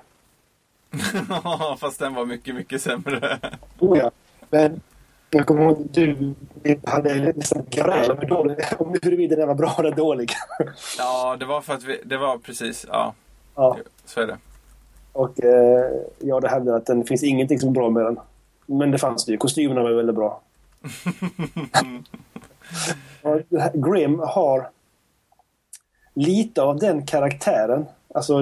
[SPEAKER 2] Fast den var mycket, mycket sämre.
[SPEAKER 1] Oh, ja. Men jag kommer ihåg att du hade nästan gräl dålig- om huruvida den var bra eller dålig.
[SPEAKER 2] Ja, det var för att vi, det var precis, ja,
[SPEAKER 1] ja.
[SPEAKER 2] så är det.
[SPEAKER 1] Och eh, jag hade hävdat att det finns ingenting som är bra med den. Men det fanns det ju. Kostymerna var väldigt bra. här- Grimm har lite av den karaktären. Alltså,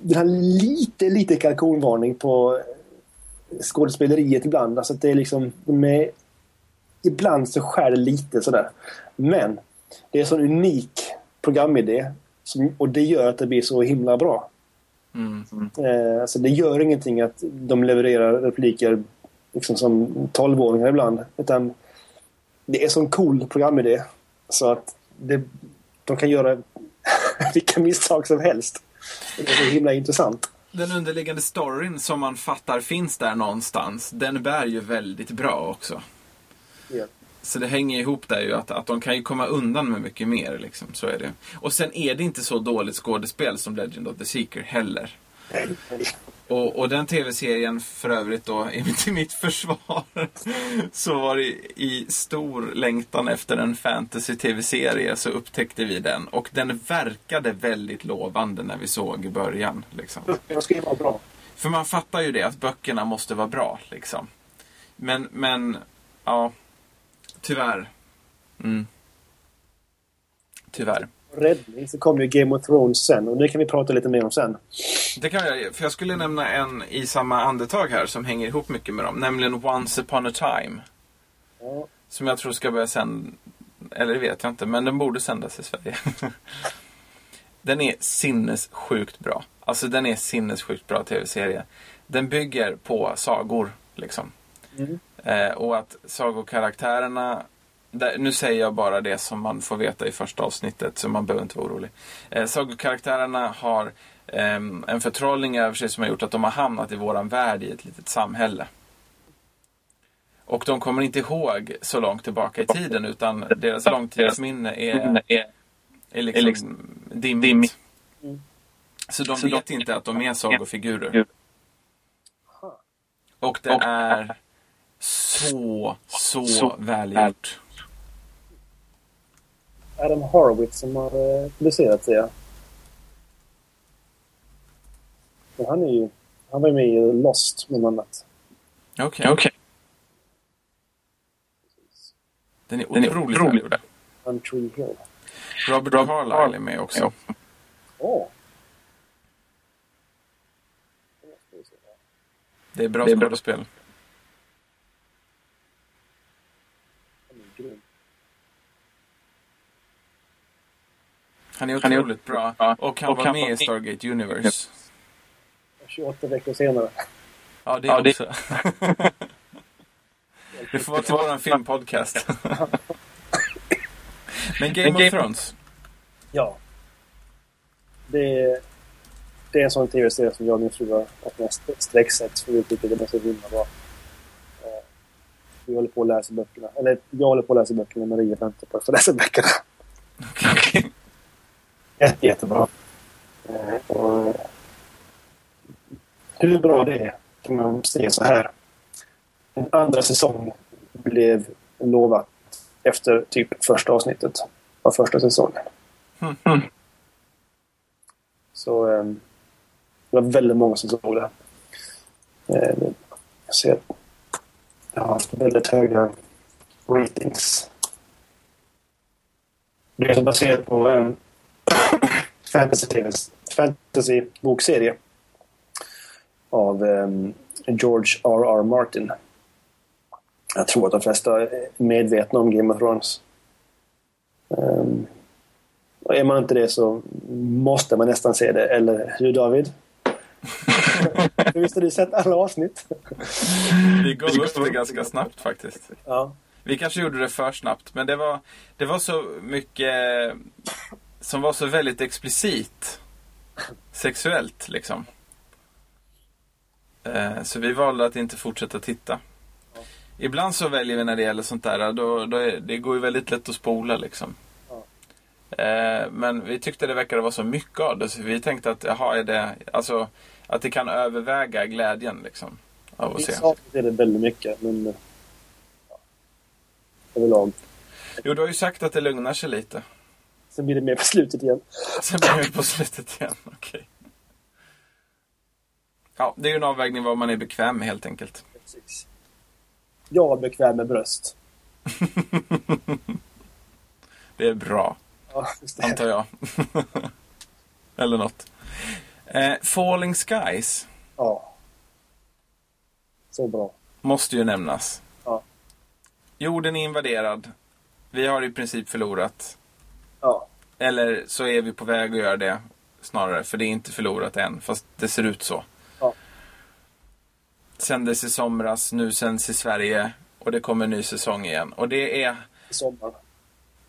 [SPEAKER 1] den har lite, lite kalkonvarning på skådespeleriet ibland. Alltså att det är liksom... Är, ibland så skär det lite sådär. Men det är en sån unik programidé. Som, och det gör att det blir så himla bra.
[SPEAKER 2] Mm.
[SPEAKER 1] Eh, alltså det gör ingenting att de levererar repliker liksom som 12-åringar ibland. Utan det är sån cool programidé. Så att det, de kan göra vilka misstag som helst. Det är så himla intressant.
[SPEAKER 2] Den underliggande storyn som man fattar finns där någonstans, den bär ju väldigt bra också.
[SPEAKER 1] Ja.
[SPEAKER 2] Så det hänger ihop där ju att, att de kan ju komma undan med mycket mer. Liksom. Så är det. Och sen är det inte så dåligt skådespel som Legend of the Seeker heller. Och, och den tv-serien för övrigt då, i mitt, försvar, så var det i stor längtan efter en fantasy-tv-serie så upptäckte vi den. Och den verkade väldigt lovande när vi såg i början. Liksom.
[SPEAKER 1] Den ska ju vara bra.
[SPEAKER 2] För man fattar ju det, att böckerna måste vara bra. Liksom. Men, men, ja. Tyvärr. Mm. Tyvärr.
[SPEAKER 1] Räddning så kommer ju Game of Thrones sen och det kan vi prata lite mer om sen.
[SPEAKER 2] Det kan jag, för jag skulle nämna en i samma andetag här som hänger ihop mycket med dem. Nämligen Once upon a time.
[SPEAKER 1] Ja.
[SPEAKER 2] Som jag tror ska börja sända, eller det vet jag inte, men den borde sändas i Sverige. den är sinnessjukt bra. Alltså den är sinnessjukt bra tv-serie. Den bygger på sagor, liksom.
[SPEAKER 1] Mm.
[SPEAKER 2] Eh, och att sagokaraktärerna där, nu säger jag bara det som man får veta i första avsnittet, så man behöver inte vara orolig. Eh, sagokaraktärerna har ehm, en förtrollning över sig som har gjort att de har hamnat i våran värld i ett litet samhälle. Och de kommer inte ihåg så långt tillbaka i tiden utan deras långtidsminne är, är liksom dimmigt.
[SPEAKER 1] Mm.
[SPEAKER 2] Så de vet inte att de är sagofigurer. Och det är så, så välgjort.
[SPEAKER 1] Adam Horowitz som har eh, producerat det. Men han är ju... Han var ju med i Lost bland annat.
[SPEAKER 2] Okej. Okay. Den är otroligt välgjord.
[SPEAKER 1] One Tree Hill.
[SPEAKER 2] Robert Carlyle är med också.
[SPEAKER 1] Åh!
[SPEAKER 2] Det är bra skådespel.
[SPEAKER 1] Han är grym.
[SPEAKER 2] Han är otroligt bra. Och han var med i Stargate Universe.
[SPEAKER 1] 28 veckor senare.
[SPEAKER 2] Ja, det också. Det får vara till våran filmpodcast. Men Game of Thrones?
[SPEAKER 1] Ja. Det är, det är en sån tv-serie som jag och min fru har mest sträcksett för vi tycker det är så himla bra. Eh, Vi håller på att läsa böckerna. Eller jag håller på att läsa böckerna och Maria väntar på att få läsa böckerna. Jätte, jättebra. Eh, och hur bra det är kan man säga så här. En andra säsong blev lovat efter typ första avsnittet av första säsongen.
[SPEAKER 2] Mm.
[SPEAKER 1] Så eh, det var väldigt många som såg det. Eh, jag ser att det har haft väldigt höga ratings. Det är baserat på en fantasy-tv fantasy-bokserie av um, George R.R. Martin. Jag tror att de flesta är medvetna om Game of Thrones. Um, och är man inte det så måste man nästan se det. Eller hur David? Visst har du sett alla avsnitt?
[SPEAKER 2] Vi gav upp det ganska snabbt faktiskt.
[SPEAKER 1] Ja.
[SPEAKER 2] Vi kanske gjorde det för snabbt, men det var, det var så mycket som var så väldigt explicit sexuellt liksom. Eh, Så vi valde att inte fortsätta titta. Ibland så väljer vi när det gäller sånt där, då, då är, det går ju väldigt lätt att spola liksom. Eh, Men vi tyckte det verkade vara så mycket av det, så vi tänkte att jaha, är det, alltså, att det kan överväga glädjen liksom. Av att se.
[SPEAKER 1] Vissa avsnitt är det väldigt mycket, men... Ja. Överlag.
[SPEAKER 2] Jo, du har ju sagt att det lugnar sig lite.
[SPEAKER 1] Sen blir det mer på slutet igen.
[SPEAKER 2] Sen börjar vi på slutet igen. Okej. Ja, det är ju en avvägning vad man är bekväm med helt enkelt.
[SPEAKER 1] Precis. Jag är bekväm med bröst.
[SPEAKER 2] Det är bra,
[SPEAKER 1] Ja, det.
[SPEAKER 2] antar jag. Eller något. Eh, Falling Skies
[SPEAKER 1] Ja. Så bra.
[SPEAKER 2] måste ju nämnas.
[SPEAKER 1] Ja.
[SPEAKER 2] Jorden är invaderad. Vi har i princip förlorat.
[SPEAKER 1] Ja.
[SPEAKER 2] Eller så är vi på väg att göra det snarare, för det är inte förlorat än, fast det ser ut så.
[SPEAKER 1] Ja.
[SPEAKER 2] Sändes i somras, nu sänds i Sverige och det kommer en ny säsong igen. Och det är
[SPEAKER 1] I sommar.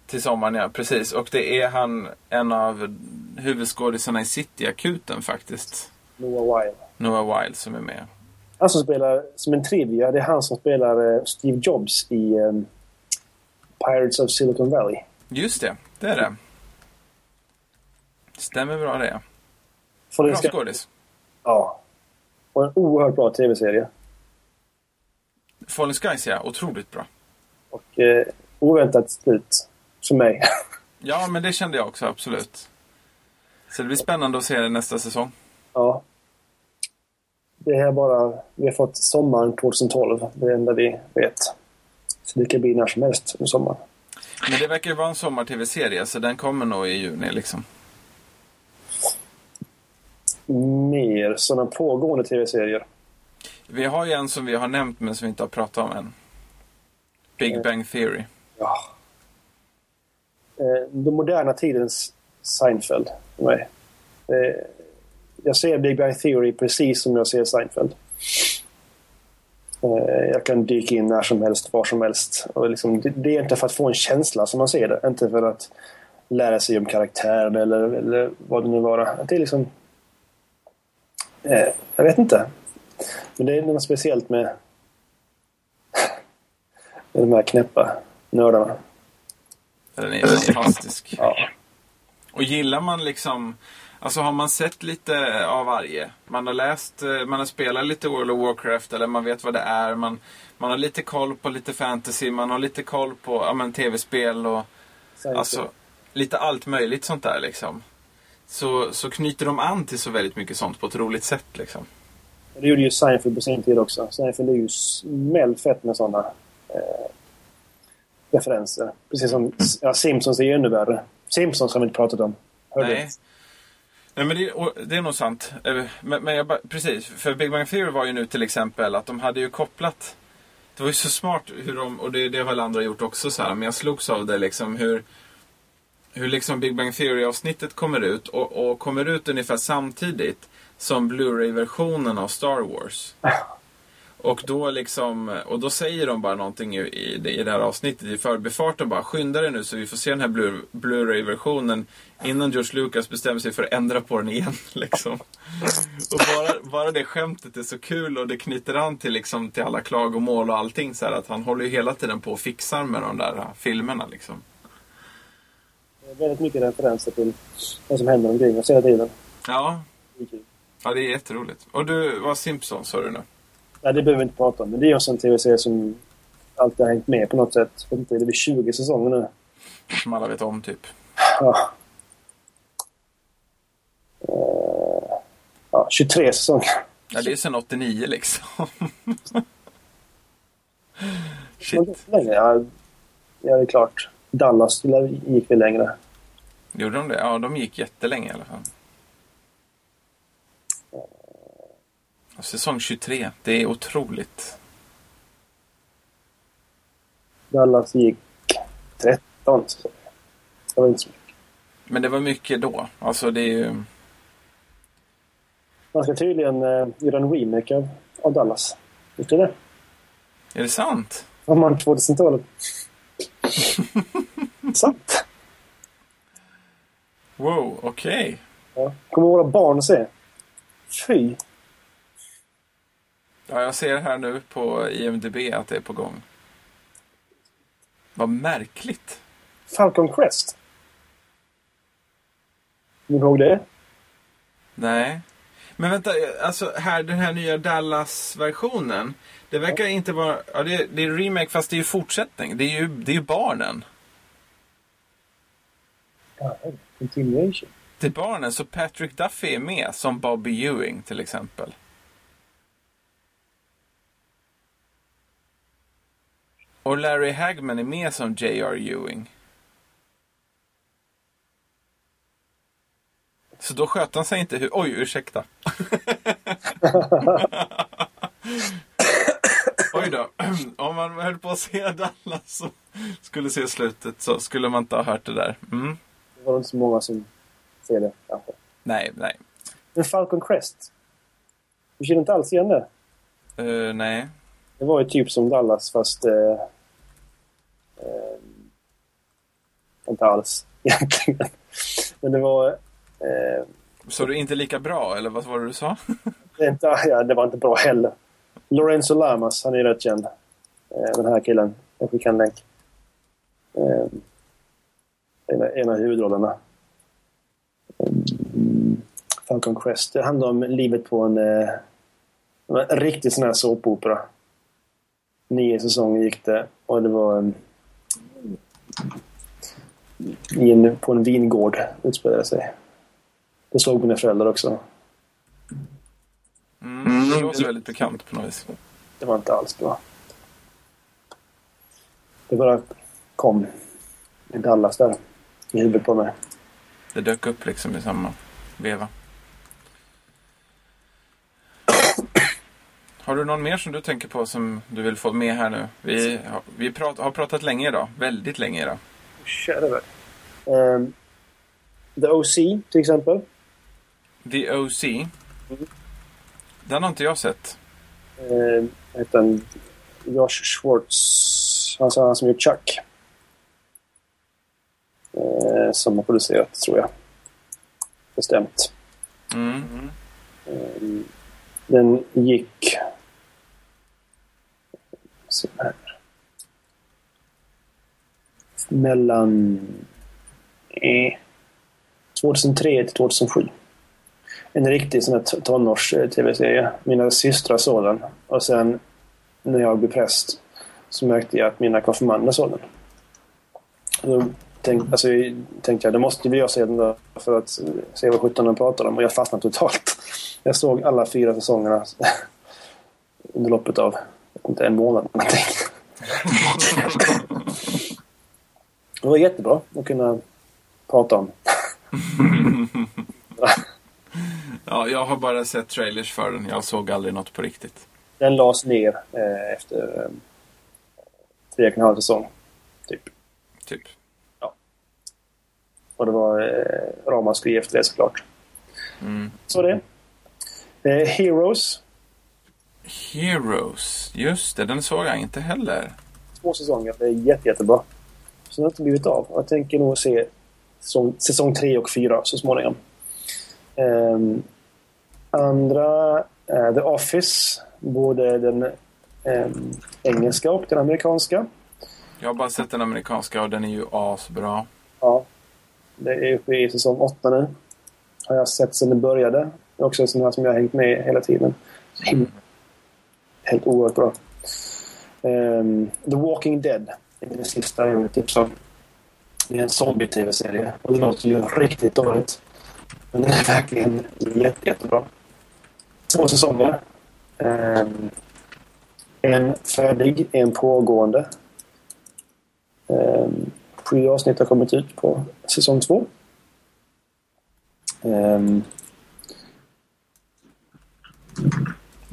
[SPEAKER 2] till sommaren, ja precis. Och det är han, en av huvudskådisarna i City-akuten faktiskt.
[SPEAKER 1] Noah Weil.
[SPEAKER 2] Noah Wild som är med.
[SPEAKER 1] Han som spelar, som en trivia, det är han som spelar eh, Steve Jobs i eh, Pirates of Silicon Valley.
[SPEAKER 2] Just det, det är det. Stämmer bra det. Bra
[SPEAKER 1] Sky-
[SPEAKER 2] skådis.
[SPEAKER 1] Ja. Och en oerhört bra tv-serie.
[SPEAKER 2] Fallen Skies, ja. Otroligt bra.
[SPEAKER 1] Och eh, oväntat slut. För mig.
[SPEAKER 2] Ja, men det kände jag också, absolut. Så det blir spännande att se det nästa säsong.
[SPEAKER 1] ja. Det är bara... Vi har fått sommaren 2012. Det är det enda vi vet. Så det kan bli när som helst under sommaren.
[SPEAKER 2] Men det verkar ju vara en sommar-tv-serie, så den kommer nog i juni liksom.
[SPEAKER 1] Mer sådana pågående tv-serier.
[SPEAKER 2] Vi har ju en som vi har nämnt, men som vi inte har pratat om än. Big Bang Theory.
[SPEAKER 1] Ja. Eh, Den moderna tidens Seinfeld för mig. Eh, Jag ser Big Bang Theory precis som jag ser Seinfeld. Eh, Jag kan dyka in när som helst, var som helst. Och liksom, det- är inte för att få en känsla som man ser det. Inte för att lära sig om karaktären eller, eller vad det nu vara. Det är liksom... Eh, jag vet inte. Men det är något speciellt med, med de här knäppa nördarna.
[SPEAKER 2] Den är fantastisk.
[SPEAKER 1] Ja.
[SPEAKER 2] Och gillar man liksom... Alltså har man sett lite av varje. Man har läst, eh, man har spelat lite World of Warcraft eller man vet vad det är. Man, man har lite koll på lite fantasy, man har lite koll på ja, men, tv-spel och alltså lite allt möjligt sånt där liksom. Så, så knyter de an till så väldigt mycket sånt på ett roligt sätt liksom.
[SPEAKER 1] Det gjorde ju Seinfeld på sin tid också. Seinfeld är ju smällfett med sådana eh, referenser. Precis som ja, Simpsons är ju ännu värre. Simpsons har vi inte pratat om. Hörde du?
[SPEAKER 2] Nej. Men det, och det är nog sant. Eh, men, men jag, bara- precis, för Big Bang Theory var ju nu till exempel att de hade ju kopplat Det var ju så smart hur de, och det, det har väl andra gjort också så här, men jag slogs av det liksom hur hur liksom Big Bang Theory-avsnittet kommer ut och, och kommer ut ungefär samtidigt som Blu-ray-versionen av Star Wars. Och då liksom, och då säger de bara någonting i, i, det, i det här avsnittet i förbifarten bara skynda dig nu så vi får se den här Blu- Blu-ray-versionen innan George Lucas bestämmer sig för att ändra på den igen. Liksom. Och bara, bara det skämtet är så kul och det knyter an till, liksom, till alla klagomål och allting. Så här, att han håller ju hela tiden på och fixar med de där uh, filmerna. Liksom.
[SPEAKER 1] Det är väldigt mycket referenser till vad som händer omkring oss hela tiden.
[SPEAKER 2] Ja, ja, det är jätteroligt. Och du, vad Simpsons sa du nu?
[SPEAKER 1] Nej, det behöver vi inte prata om. Men det är också en tv-serie som alltid har hängt med på något sätt. Jag vet inte, det väl 20 säsonger nu.
[SPEAKER 2] Som alla vet om typ.
[SPEAKER 1] Ja. Eh, ja, 23 säsonger.
[SPEAKER 2] Ja, det är sen 89 liksom. Shit.
[SPEAKER 1] Längre, ja, ja, det är klart. Dallas gick väl längre.
[SPEAKER 2] Gjorde de det? Ja, de gick jättelänge i alla fall. Säsong 23. Det är otroligt.
[SPEAKER 1] Dallas gick 13 säsonger. Det var inte så mycket.
[SPEAKER 2] Men det var mycket då. Alltså det är ju...
[SPEAKER 1] Man ska tydligen eh, göra en remake av, av Dallas. Visste du det?
[SPEAKER 2] Är det sant?
[SPEAKER 1] Om man 2000-talet. Sant.
[SPEAKER 2] Wow, okej.
[SPEAKER 1] Ja. Kommer våra barn se? Fy.
[SPEAKER 2] Ja, jag ser här nu på IMDB att det är på gång. Vad märkligt.
[SPEAKER 1] Falcon Crest. Kommer du ihåg det?
[SPEAKER 2] Nej. Men vänta, alltså här, den här nya Dallas-versionen. Det verkar inte vara... Ja, det, är- det är remake fast det är ju fortsättning. Det är ju, det är ju barnen.
[SPEAKER 1] Ja, continuation.
[SPEAKER 2] Det är barnen, så Patrick Duffy är med som Bobby Ewing till exempel. Och Larry Hagman är med som J.R. Ewing. Så då sköt han sig inte hur... Oj, ursäkta. Oj då. Om man höll på att se Dallas och skulle se slutet så skulle man inte ha hört det där. Mm.
[SPEAKER 1] Det var inte så många som ser det kanske.
[SPEAKER 2] Nej, nej.
[SPEAKER 1] Men Falcon Crest. Du känner inte alls igen det?
[SPEAKER 2] Eh, nej.
[SPEAKER 1] Det var ju typ som Dallas fast... Eh, eh, inte alls egentligen. Men det var... Eh,
[SPEAKER 2] Så du inte lika bra, eller vad var det du sa?
[SPEAKER 1] inte, ja, det var inte bra heller. Lorenzo Lamas, han är rätt känd. Eh, den här killen. Jag skickar en länk. Eh, en, en av huvudrollerna. Mm, Falcon Crest. Det handlar om livet på en, eh, en riktig sån här såpopera. Nio säsonger gick det och det var en, på en vingård utspelade sig. Det såg mina föräldrar också.
[SPEAKER 2] Mm, det låter väldigt bekant på något vis.
[SPEAKER 1] Det var inte alls bra. Det bara kom i Dallas där i huvudet på mig.
[SPEAKER 2] Det dök upp liksom i samma veva. Har du någon mer som du tänker på som du vill få med här nu? Vi, har- vi prat, har pratat länge idag. Väldigt länge idag.
[SPEAKER 1] Kära. Ehm, The OC till exempel.
[SPEAKER 2] The OC. Den har inte jag sett.
[SPEAKER 1] Uh, utan Josh Schwartz. Han, han som gjort Chuck. Eh, som har producerat, tror jag. Bestämt.
[SPEAKER 2] Mm.
[SPEAKER 1] Ehm, den gick... Se här. Mellan... Eh, 2003 till 2007. En riktig sån här tonårs-tv-serie. Eh, mina systrar såg den. Och sen när jag blev präst så märkte jag att mina konfirmander såg den. Då tänk, alltså, tänkte jag, det måste vi jag sedan då för att se vad sjutton de pratar om. Och jag fastnade totalt. Jag såg alla fyra säsongerna under loppet av inte en månad. någonting. Det var jättebra att kunna prata om.
[SPEAKER 2] Ja, jag har bara sett trailers för den. Jag såg aldrig något på riktigt.
[SPEAKER 1] Den lades ner eh, efter eh, tre och en halv säsong. Typ.
[SPEAKER 2] Typ.
[SPEAKER 1] Och det var eh, ramaskri efter det såklart.
[SPEAKER 2] Mm.
[SPEAKER 1] Så det. Eh, Heroes.
[SPEAKER 2] Heroes. Just det, den såg jag inte heller.
[SPEAKER 1] Två säsonger. Det är jätte, jättebra. Så det har inte blivit av. Jag tänker nog se säsong, säsong tre och fyra så småningom. Ehm, andra, eh, The Office. Både den ehm, engelska och den amerikanska.
[SPEAKER 2] Jag har bara sett den amerikanska och den är ju asbra.
[SPEAKER 1] Ja. Det är uppe i säsong åtta nu. Har jag sett sedan det började. Det är också en sån här som jag har hängt med hela tiden. Så himla- Helt oerhört bra. Um, The Walking Dead. Det är det sista jag vill tipsa om. Det är en zombie-tv-serie. Och det låter ju riktigt dåligt. Men den är verkligen jätte, jättebra. Två säsonger. Um, en färdig, en pågående. Ehm, sju avsnitt har kommit ut på säsong två. Um,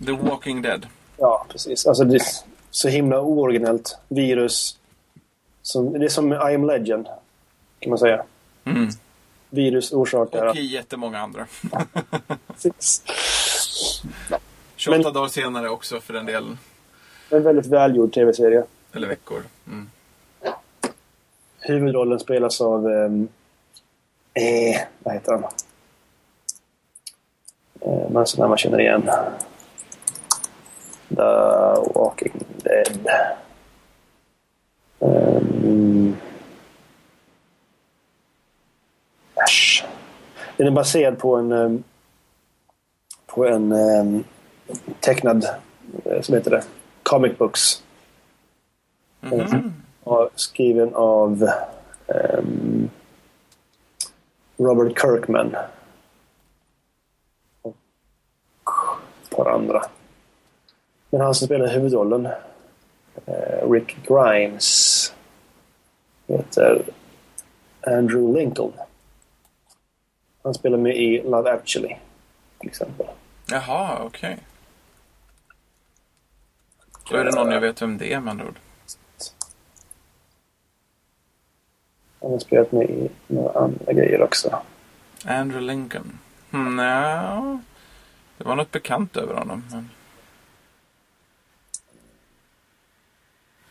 [SPEAKER 2] The Walking Dead
[SPEAKER 1] ja, precis. Alltså, det är så himla ooriginellt. Virus. Som, det är som I am legend, kan man säga.
[SPEAKER 2] Mm.
[SPEAKER 1] Virus orsakar...
[SPEAKER 2] Och i jättemånga andra.
[SPEAKER 1] Precis.
[SPEAKER 2] 28
[SPEAKER 1] Men-
[SPEAKER 2] dagar senare också för den delen.
[SPEAKER 1] En väldigt välgjord tv-serie.
[SPEAKER 2] Eller veckor. Mm.
[SPEAKER 1] Huvudrollen spelas av... ehm, eh, vad heter han? Eh, men här man känner igen. The Walking Dead. Um, äsch. Den är baserad på en... ehm, på en ehm, tecknad... eh, som heter det? Comic books.
[SPEAKER 2] Mhm.
[SPEAKER 1] Och skriven av ehm, Robert Kirkman. Och ett par andra. Men han som spelar huvudrollen, eh, Rick Grimes, heter Andrew Lincoln. Han spelar med i Love actually, till exempel.
[SPEAKER 2] Jaha, okej. Då är det någon jag vet vem det är med andra ord.
[SPEAKER 1] Han har spelat med i några andra grejer också.
[SPEAKER 2] Andrew Lincoln. Hmm, nja, det var något bekant över honom. Men...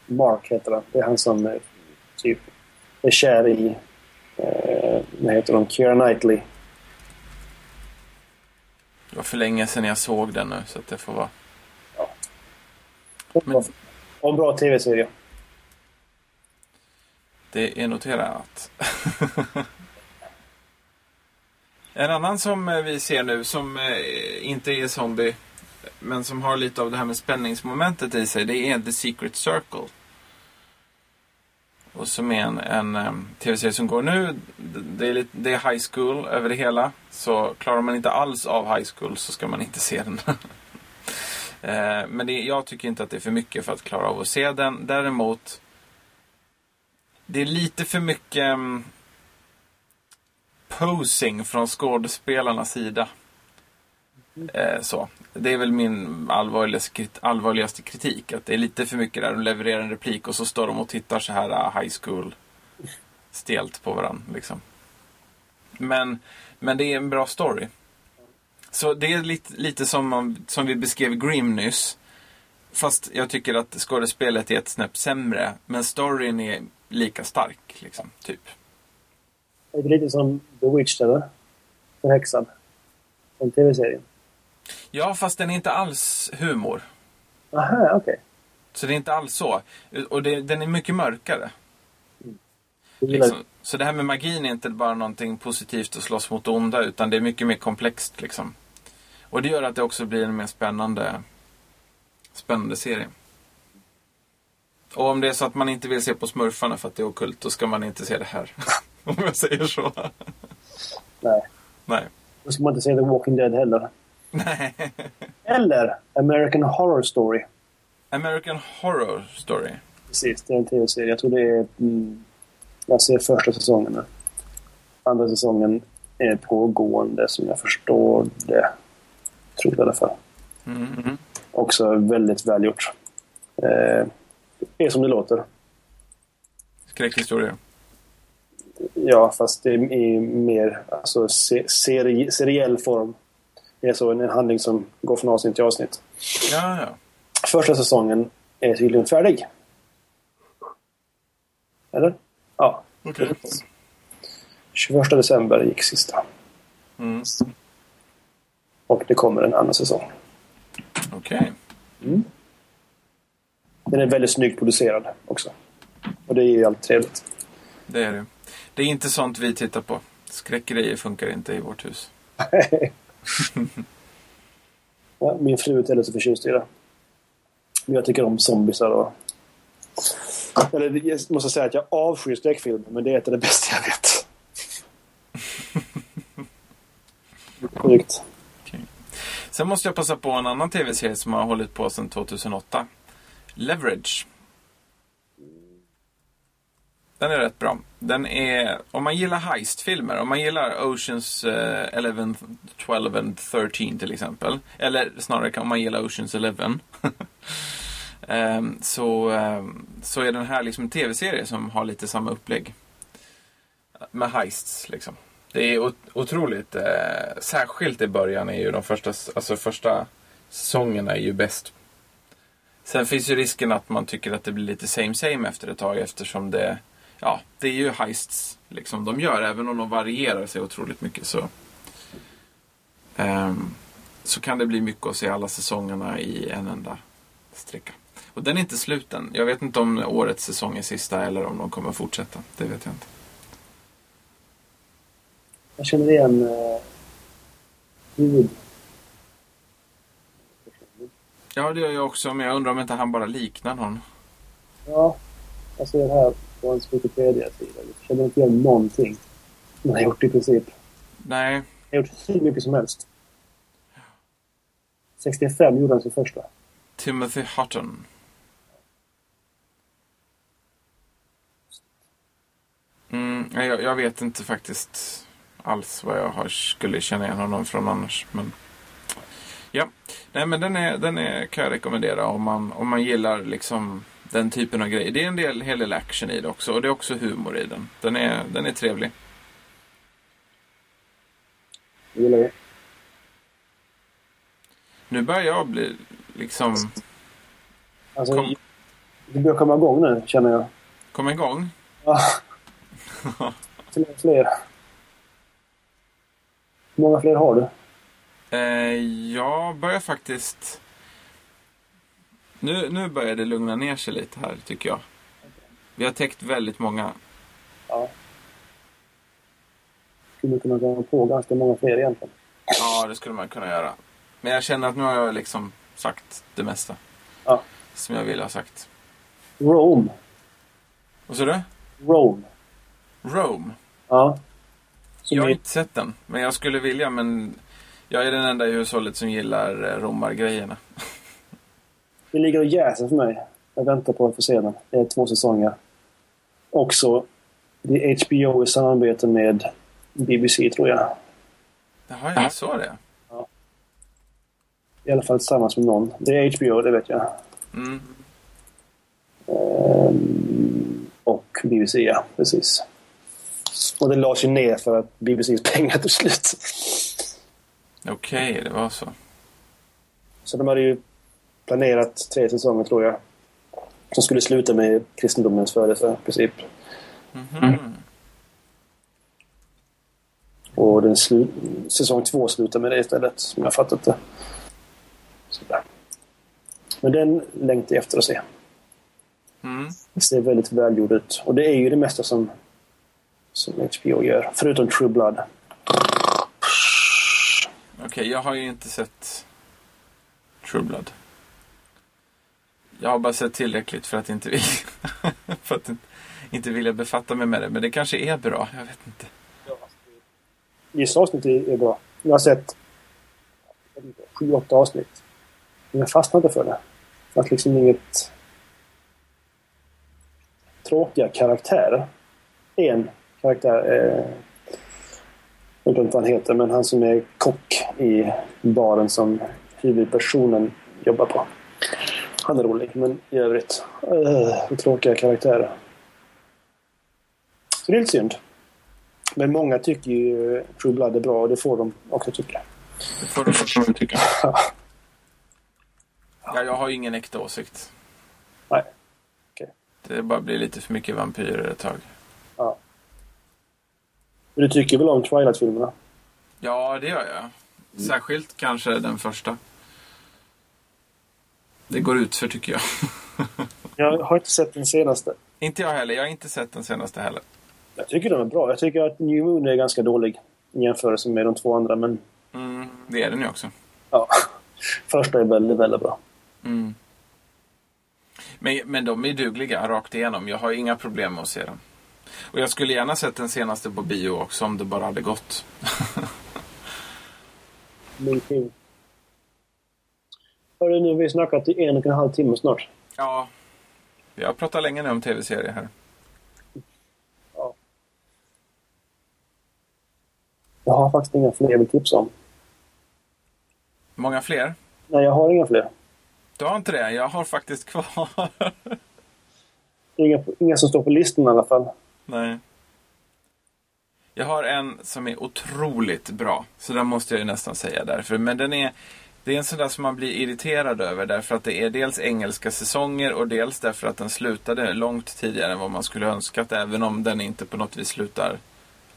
[SPEAKER 1] Mark heter han. Det är han som eh, typ är kär i, eh, vad heter hon, Keira Knightley.
[SPEAKER 2] Det var för länge sedan jag såg den nu, så det får vara... Men-
[SPEAKER 1] Och en bra tv-serie.
[SPEAKER 2] Det är noterat. en annan som eh, vi ser nu som eh, inte är zombie men som har lite av det här med spänningsmomentet i sig det är The Secret Circle. Och som är en, en tv-serie som går nu. Det är, lite, det är high school över det hela. Så klarar man inte alls av high school så ska man inte se den. eh, men det, jag tycker inte att det är för mycket för att klara av att se den. Däremot det är lite för mycket um, posing från skådespelarnas sida. Eh, så. Det är väl min allvarligaste, allvarligaste kritik. Att det är lite för mycket där de levererar en replik och så står de och tittar så här eh, high school stelt på varandra. Liksom. Men, men det är en bra story. Så det är lite, lite som, som vi beskrev Grim nyss. Fast jag tycker att skådespelet är ett snäpp sämre. Men storyn är lika stark, liksom, typ.
[SPEAKER 1] Är lite som The Witch, eller? Förhäxad. En tv-serien.
[SPEAKER 2] Ja, fast den är inte alls humor.
[SPEAKER 1] Aha, okej. Okay.
[SPEAKER 2] Så det är inte alls så. Och det, den är mycket mörkare. Mm. Liksom. Så det här med magin är inte bara någonting positivt att slåss mot onda, utan det är mycket mer komplext. Liksom. Och det gör att det också blir en mer spännande, spännande serie. Och om det är så att man inte vill se på smurfarna för att det är okult, då ska man inte se det här. om jag säger så.
[SPEAKER 1] Nej.
[SPEAKER 2] Nej.
[SPEAKER 1] Då ska man inte se The Walking Dead heller.
[SPEAKER 2] Nej.
[SPEAKER 1] Eller American Horror Story.
[SPEAKER 2] American Horror Story?
[SPEAKER 1] Precis, det är en tv-serie. Jag tror det är... Mm, jag ser första säsongen nu. Andra säsongen är pågående som jag förstår det. Tror jag i alla fall.
[SPEAKER 2] Mm -hmm.
[SPEAKER 1] Också väldigt välgjort. Eh, är som det låter.
[SPEAKER 2] Skräckhistoria?
[SPEAKER 1] Ja, fast det är i mer alltså, seri seriell form. Är så en handling som går från avsnitt till avsnitt.
[SPEAKER 2] Ja, ja.
[SPEAKER 1] Första säsongen är tydligen färdig. Eller? Ja.
[SPEAKER 2] Okay.
[SPEAKER 1] 21 december gick sista.
[SPEAKER 2] Mm.
[SPEAKER 1] Och det kommer en annan säsong.
[SPEAKER 2] Okej. Okay.
[SPEAKER 1] Mm. Den är väldigt snyggt producerad också. Och det är ju alltid trevligt.
[SPEAKER 2] Det är det. Det är inte sånt vi tittar på. Skräckgrejer funkar inte i vårt hus.
[SPEAKER 1] ja, min fru är inte heller så förtjust i det. Men jag tycker om zombiesar och... Eller jag måste säga att jag avskyr skräckfilmer, men det är ett av det bästa jag vet. Sjukt.
[SPEAKER 2] Okay. Sen måste jag passa på en annan tv-serie som har hållit på sedan 2008. Leverage. Den är rätt bra. Den är, om man gillar heistfilmer, om man gillar Oceans eh, 11, 12 and 13 till exempel. Eller snarare om man gillar Oceans 11. eh, så, eh, så är den här liksom en tv-serie som har lite samma upplägg. Med heists liksom. Det är otroligt, eh, särskilt i början är ju de första, alltså första säsongerna är ju bäst. Sen finns ju risken att man tycker att det blir lite same same efter ett tag eftersom det ja, det är ju heists liksom, de gör. Även om de varierar sig otroligt mycket så, um, så kan det bli mycket att se alla säsongerna i en enda sträcka. Och den är inte slut än. Jag vet inte om årets säsong är sista eller om de kommer fortsätta. Det vet jag inte.
[SPEAKER 1] Jag känner igen huvud...
[SPEAKER 2] Ja, det gör jag också. Men jag undrar om inte han bara liknar någon.
[SPEAKER 1] Ja, jag ser här på hans Wikipedia-sida. Jag känner inte igen någonting som han har gjort i princip.
[SPEAKER 2] Nej. Han
[SPEAKER 1] har gjort hur mycket som helst. 65 gjorde han sin första.
[SPEAKER 2] Timothy Hutton. Mm, jag, jag, vet inte faktiskt alls vad jag har, skulle känna igen honom från annars. Men ja, nej men den, är, den är, kan jag rekommendera om man, om man gillar liksom den typen av grejer. Det är en del, hel del action i det också och det är också humor i den. Den är, den är trevlig.
[SPEAKER 1] Gillar vi.
[SPEAKER 2] Nu börjar jag bli liksom...
[SPEAKER 1] Alltså, Kom... det börjar komma igång nu, känner jag.
[SPEAKER 2] Komma igång?
[SPEAKER 1] Ja. Fler fler. Hur många fler har du?
[SPEAKER 2] Eh, jag börjar faktiskt nu, nu börjar det lugna ner sig lite här, tycker jag. Vi har täckt väldigt många
[SPEAKER 1] Ja. Skulle kunna gå på ganska många fler egentligen.
[SPEAKER 2] Ja, det skulle man kunna göra. Men jag känner att nu har jag liksom sagt det mesta.
[SPEAKER 1] Ja.
[SPEAKER 2] Som jag vill ha sagt.
[SPEAKER 1] Rome.
[SPEAKER 2] Vad sa du?
[SPEAKER 1] Rome.
[SPEAKER 2] Rome.
[SPEAKER 1] Ja. Som
[SPEAKER 2] Jag har
[SPEAKER 1] är-
[SPEAKER 2] inte sett den. Men jag skulle vilja, men jag är den enda i hushållet som gillar eh, romargrejerna.
[SPEAKER 1] Det ligger och jäser för mig. Jag väntar på att få se den. Det är två säsonger. Också, det är HBO i samarbete med BBC tror jag.
[SPEAKER 2] Jaha, jag såg det.
[SPEAKER 1] I alla fall tillsammans med någon. Det är HBO, det vet jag.
[SPEAKER 2] Mm.
[SPEAKER 1] Ehm, och BBC, ja. Precis. Och det lades ju ner för att BBCs pengar tog slut.
[SPEAKER 2] Okej, det var så.
[SPEAKER 1] Så de hade ju planerat tre säsonger, tror jag. Som skulle sluta med kristendomens födelse, i princip.
[SPEAKER 2] Mhm.
[SPEAKER 1] Och den slu- säsong två slutar med det istället, som jag fattat det. Sådär. Men den längtar jag efter att se.
[SPEAKER 2] Mm.
[SPEAKER 1] Det ser väldigt välgjord ut. Och det är ju det mesta som, som HBO gör. Förutom True Blood.
[SPEAKER 2] Okej, jag har ju inte sett True Blood. Jag har bara sett tillräckligt för att inte vilja, för att inte vilja befatta mig med det. Men det kanske är bra, jag vet inte.
[SPEAKER 1] Vissa avsnitt är bra. Jag har sett sju, åtta avsnitt. Men jag fastnade för det. För att liksom inget tråkiga karaktärer. En karaktär, eh, jag vet inte vad han heter, men han som är kock i baren som huvudpersonen jobbar på. Han är rolig, men i övrigt, uh, tråkiga karaktärer. Så det är lite synd. Men många tycker ju True Blood är bra och det får de också tycka.
[SPEAKER 2] Det får du också tycka. Ja, jag har ingen äkta åsikt.
[SPEAKER 1] Nej. Okej.
[SPEAKER 2] Det bara blir lite för mycket vampyrer ett tag.
[SPEAKER 1] Ja. Men du tycker väl om Twilight-filmerna?
[SPEAKER 2] Ja, det gör jag. Särskilt kanske den första. Det går ut för tycker jag.
[SPEAKER 1] Jag har inte sett den senaste.
[SPEAKER 2] inte jag heller. Jag har inte sett den senaste heller.
[SPEAKER 1] Jag tycker den är bra. Jag tycker att New Moon är ganska dålig i jämförelse med de två andra, men
[SPEAKER 2] Mm, det är den ju också.
[SPEAKER 1] ja. Första är väldigt, väldigt bra.
[SPEAKER 2] Mm. Men, men de är dugliga rakt igenom. Jag har inga problem med att se dem. Och jag skulle gärna sett den senaste på bio också om det bara hade gått.
[SPEAKER 1] Hörru, nu har vi snackat i en och en halv timme snart.
[SPEAKER 2] Ja, vi har pratat länge nu om tv-serier här.
[SPEAKER 1] Jag har faktiskt inga fler jag vill tipsa om.
[SPEAKER 2] Många fler?
[SPEAKER 1] Nej, jag har inga fler.
[SPEAKER 2] Du har inte det? Jag har faktiskt kvar.
[SPEAKER 1] Inga, inga som står på listan i alla fall.
[SPEAKER 2] Nej. Jag har en som är otroligt bra. Så den måste jag ju nästan säga därför. Men den är, det är en sån där som man blir irriterad över. Därför att det är dels engelska säsonger och dels därför att den slutade långt tidigare än vad man skulle önskat. Även om den inte på något vis slutar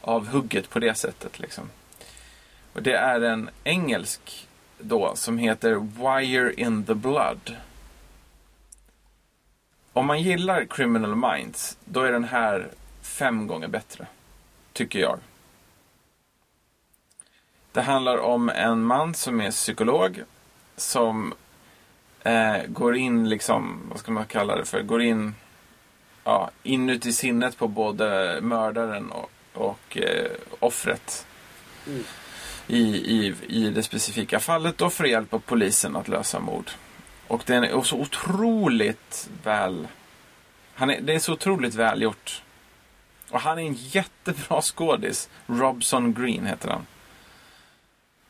[SPEAKER 2] av hugget på det sättet. Liksom. Och det är en engelsk då som heter Wire in the Blood. Om man gillar Criminal Minds, då är den här fem gånger bättre. Tycker jag. Det handlar om en man som är psykolog. Som eh, går in, liksom, vad ska man kalla det för? Går in ja, inuti sinnet på både mördaren och, och eh, offret. I, i, I det specifika fallet och för att hjälpa polisen att lösa mord. Och den är så otroligt väl... Han är, det är så otroligt välgjort. Och han är en jättebra skådis. Robson Green heter han.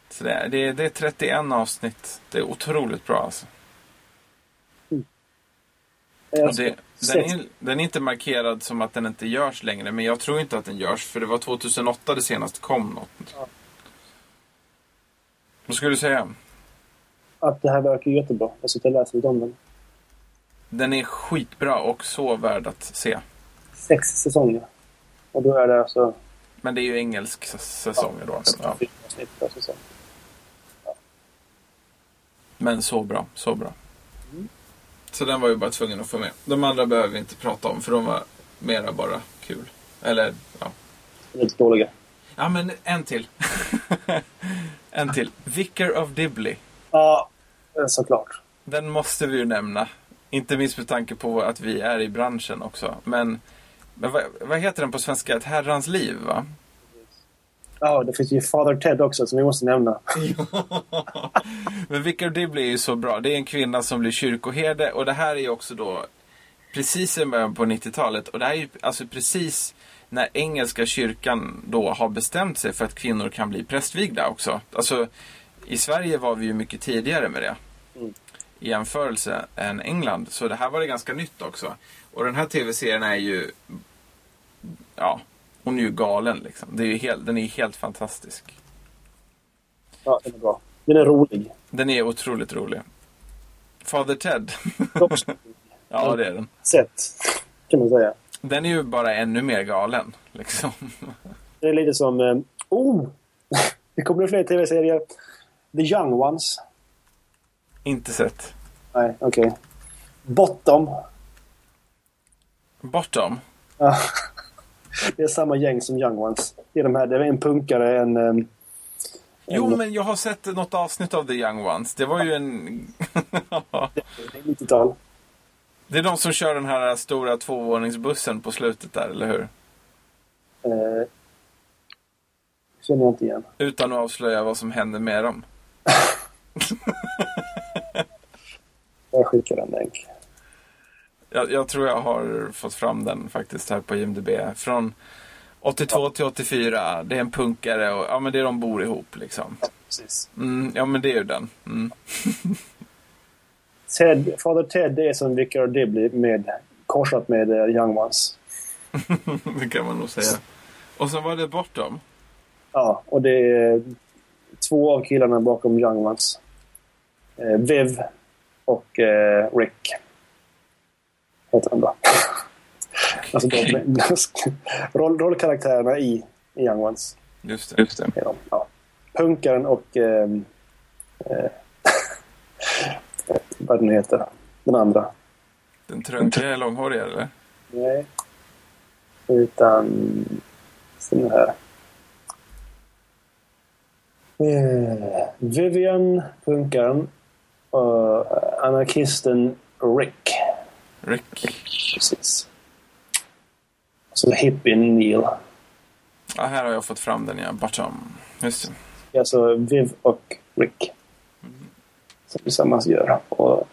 [SPEAKER 2] Så det, är, det, det är 31 avsnitt. Det är otroligt bra alltså. Och det, den, är, den är inte markerad som att den inte görs längre. Men jag tror inte att den görs. För det var 2008 det senast kom något. Vad skulle du säga?
[SPEAKER 1] Att det här verkar jättebra. Jag sitter och läser lite om den.
[SPEAKER 2] Den är skitbra och så värd att se.
[SPEAKER 1] Sex säsonger. Och då är det alltså...
[SPEAKER 2] Men det är ju engelsk s- säsonger då. Ja.
[SPEAKER 1] fyra säsong.
[SPEAKER 2] Men så bra, så bra. Så den var ju bara tvungen att få med. De andra behöver vi inte prata om för de var mera bara kul. Eller, ja.
[SPEAKER 1] Lite dåliga.
[SPEAKER 2] Ja, men en till. en till. Vicar of Dibley.
[SPEAKER 1] Ja, såklart.
[SPEAKER 2] Den måste vi ju nämna. Inte minst med tanke på att vi är i branschen också. Men, men vad, vad heter den på svenska? Ett herrans liv, va?
[SPEAKER 1] Ja, det finns ju Father Ted också som vi måste nämna.
[SPEAKER 2] Men Vicar Dibley är ju så bra. Det är en kvinna som blir kyrkoherde och det här är ju också då precis i början på 90-talet. Och det här är ju alltså precis när engelska kyrkan då har bestämt sig för att kvinnor kan bli prästvigda också. Alltså, i Sverige var vi ju mycket tidigare med det.
[SPEAKER 1] Mm.
[SPEAKER 2] I jämförelse än England. Så det här var det ganska nytt också. Och den här tv-serien är ju... Ja, hon är ju galen liksom. Det är ju helt, den är ju helt fantastisk.
[SPEAKER 1] Ja, den är bra. Den är rolig.
[SPEAKER 2] Den är otroligt rolig. Father Ted. Ja, det är den.
[SPEAKER 1] Sett, kan man säga.
[SPEAKER 2] Den är ju bara ännu mer galen. Liksom.
[SPEAKER 1] Det är lite som... eh, Oh! Det kommer fler tv-serier. The Young Ones.
[SPEAKER 2] Inte sett.
[SPEAKER 1] Nej, okej. Bottom.
[SPEAKER 2] Bottom.
[SPEAKER 1] Ja. Det är samma gäng som Young Ones. Det är, de här, det är en punkare, en...
[SPEAKER 2] Jo,
[SPEAKER 1] en-
[SPEAKER 2] men jag har sett något avsnitt av The Young Ones. Det var ju en...
[SPEAKER 1] Det är 90-tal.
[SPEAKER 2] det är de som kör den här stora tvåvåningsbussen på slutet där, eller hur?
[SPEAKER 1] Eh, känner jag inte igen.
[SPEAKER 2] Utan att avslöja vad som händer med dem.
[SPEAKER 1] Jag skickar en länk.
[SPEAKER 2] Jag, jag tror jag har fått fram den faktiskt här på IMDB. Från 82 till 84. Det är en punkare och ja, men det är de bor ihop liksom.
[SPEAKER 1] Precis.
[SPEAKER 2] Mm, ja, men det är ju den. Mm.
[SPEAKER 1] Ted, Father Ted det är som Vicar Dibley med, korsat med eh, Young Ones.
[SPEAKER 2] det kan man nog säga. Och så var det Bortom.
[SPEAKER 1] Ja, och det är två av killarna bakom Young Ones. Eh, Viv och eh, Rick. Heter de då. alltså de, roll, rollkaraktärerna i, i Young Ones.
[SPEAKER 2] Just det. Just det.
[SPEAKER 1] De. Ja. Punkaren och... ehm, eh, vad den heter. Den andra.
[SPEAKER 2] Den trökiga långhåriga, eller?
[SPEAKER 1] Nej. Utan... Den här. Eh, Vivian, punkaren. Och anarkisten Rick.
[SPEAKER 2] Rick.
[SPEAKER 1] Precis. Så hippien Neil.
[SPEAKER 2] Ja, här har jag fått fram den, ja. Bottom. Just det.
[SPEAKER 1] Alltså Viv och Rick. Som tillsammans gör. Och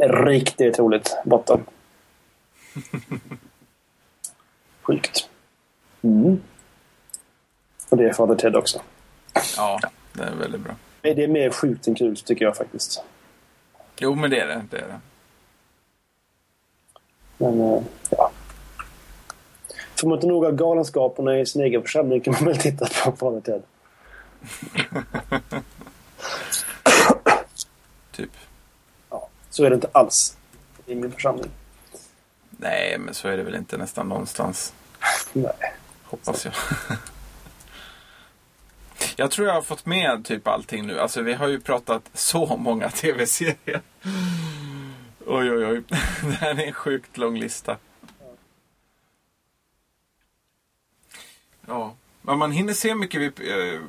[SPEAKER 1] riktigt roligt bottom. Sjukt. Mm. Och det är Father Ted också.
[SPEAKER 2] Ja, det är väldigt bra.
[SPEAKER 1] Det är mer sjukt än kul tycker jag faktiskt.
[SPEAKER 2] Jo, men det är det. det, är det.
[SPEAKER 1] Men eh, ja. Får man inte nog av galenskaperna i sin egen församling kan man väl titta på Father Ted.
[SPEAKER 2] Typ.
[SPEAKER 1] Ja, så är det inte alls i min församling.
[SPEAKER 2] Nej, men så är det väl inte nästan någonstans.
[SPEAKER 1] Nej.
[SPEAKER 2] Hoppas jag. Jag tror jag har fått med typ allting nu. Alltså vi har ju pratat så många tv-serier. Oj, oj, oj. Det här är en sjukt lång lista. Ja, men man hinner se mycket. Vi, eh,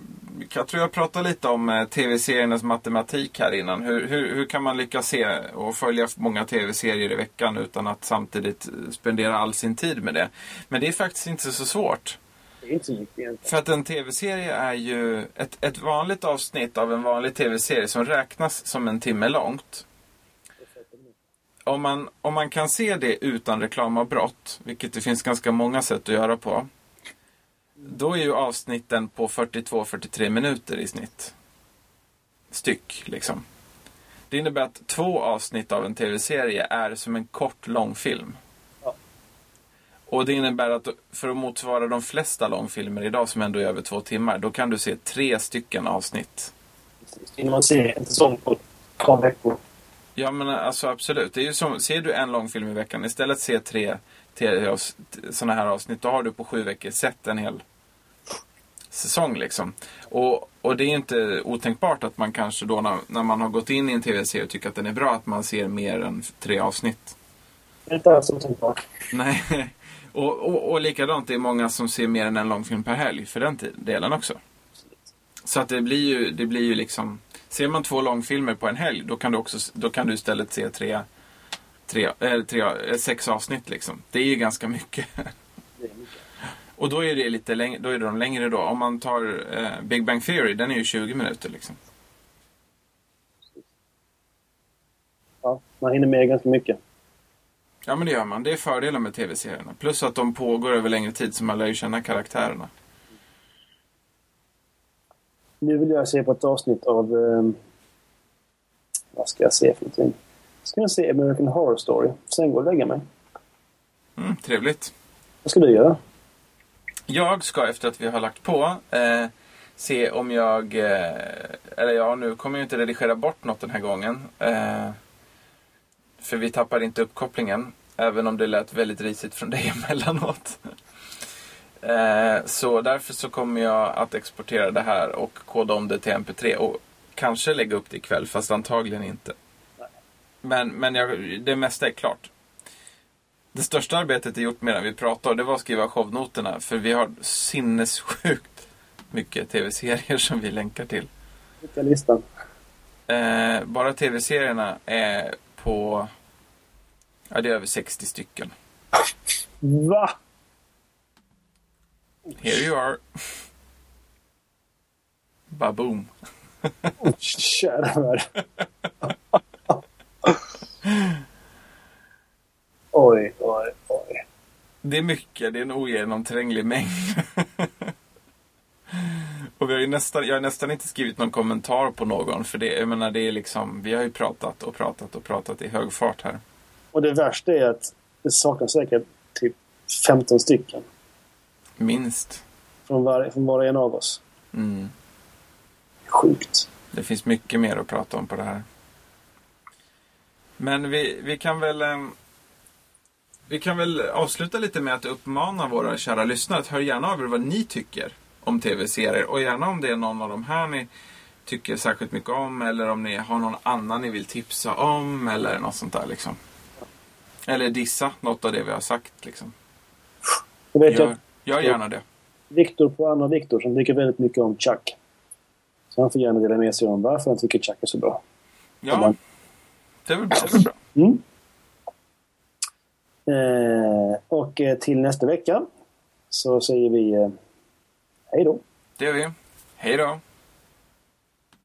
[SPEAKER 2] jag tror jag pratade lite om eh, tv-seriernas matematik här innan. Hur, hur, hur kan man lyckas se och följa många tv-serier i veckan utan att samtidigt spendera all sin tid med det? Men det är faktiskt inte så svårt.
[SPEAKER 1] Det är inte så mycket egentligen.
[SPEAKER 2] För att en tv-serie är ju ett, ett vanligt avsnitt av en vanlig tv-serie som räknas som en timme långt. Om man, om man kan se det utan reklamavbrott, vilket det finns ganska många sätt att göra på. Då är ju avsnitten på 42-43 minuter i snitt. Styck, liksom. Det innebär att två avsnitt av en tv-serie är som en kort långfilm.
[SPEAKER 1] Ja.
[SPEAKER 2] Och det innebär att för att motsvara de flesta långfilmer idag som ändå är över två timmar, då kan du se tre stycken avsnitt.
[SPEAKER 1] Innan man ser en säsong på ett par veckor.
[SPEAKER 2] Ja men alltså absolut. Det är ju som, ser du en långfilm i veckan, istället se tre sådana här avsnitt, då har du på sju veckor sett en hel säsong liksom. Och, och det är inte otänkbart att man kanske då när, när man har gått in i en tv-serie och tycker att den är bra, att man ser mer än tre avsnitt.
[SPEAKER 1] Inte alls otänkbart.
[SPEAKER 2] Nej. Och, och, och likadant, det är många som ser mer än en långfilm per helg för den delen också. Så att det blir ju, det blir ju liksom... Ser man två långfilmer på en helg, då kan du, också, då kan du istället se tre, tre, äh, tre, äh, sex avsnitt. Liksom. Det är ju ganska mycket. Och då är, det lite längre, då är de längre då. Om man tar eh, Big Bang Theory, den är ju 20 minuter. Liksom.
[SPEAKER 1] Ja, man hinner med ganska mycket.
[SPEAKER 2] Ja, men det gör man. Det är fördelen med tv-serierna. Plus att de pågår över längre tid, så man lär ju känna karaktärerna.
[SPEAKER 1] Nu vill jag se på ett avsnitt av... ehm, vad ska jag se för någonting? Ska jag se American Horror Story. Sen gå och lägga mig.
[SPEAKER 2] Mm, trevligt.
[SPEAKER 1] Vad ska du göra?
[SPEAKER 2] Jag ska efter att vi har lagt på eh, se om jag... Eh, eller ja, nu kommer jag inte redigera bort något den här gången. Eh, för vi tappar inte uppkopplingen. Även om det lät väldigt risigt från dig emellanåt. Eh, så därför så kommer jag att exportera det här och koda om det till MP3. Och kanske lägga upp det ikväll, fast antagligen inte. Men, men jag, det mesta är klart. Det största arbetet är gjort medan vi pratar. Det var att skriva shownoterna. För vi har sinnessjukt mycket tv-serier som vi länkar till.
[SPEAKER 1] Skicka listan.
[SPEAKER 2] Eh, bara tv-serierna är på... Ja, det är över 60 stycken.
[SPEAKER 1] Va?
[SPEAKER 2] Here you are. Baboom.
[SPEAKER 1] Oh, kära oj, oj, oj.
[SPEAKER 2] Det är mycket. Det är en ogenomtränglig mängd. Och vi har nästan, jag har nästan inte skrivit någon kommentar på någon. För det, jag menar, det är liksom, vi har ju pratat och pratat och pratat i hög fart här.
[SPEAKER 1] Och det värsta är att det saknas säkert typ 15 stycken.
[SPEAKER 2] Minst.
[SPEAKER 1] Från var, från var och en av oss.
[SPEAKER 2] Mm.
[SPEAKER 1] Sjukt.
[SPEAKER 2] Det finns mycket mer att prata om på det här. Men vi, vi kan väl... ehm, Vi kan väl avsluta lite med att uppmana våra kära lyssnare att höra gärna av er vad ni tycker om tv-serier. Och gärna om det är någon av de här ni tycker särskilt mycket om. Eller om ni har någon annan ni vill tipsa om. Eller något sånt där liksom. Eller dissa något av det vi har sagt liksom.
[SPEAKER 1] Jag vet
[SPEAKER 2] Gör, gör gärna det.
[SPEAKER 1] Viktor på andra Viktor som tycker väldigt mycket om Chuck. Så han får gärna dela med sig om varför han tycker Chuck är så bra.
[SPEAKER 2] Ja, det är väl bra. Det är väl bra.
[SPEAKER 1] Mm. Eh, och eh, till nästa vecka så säger vi eh, hej då.
[SPEAKER 2] Det gör vi. Hej då.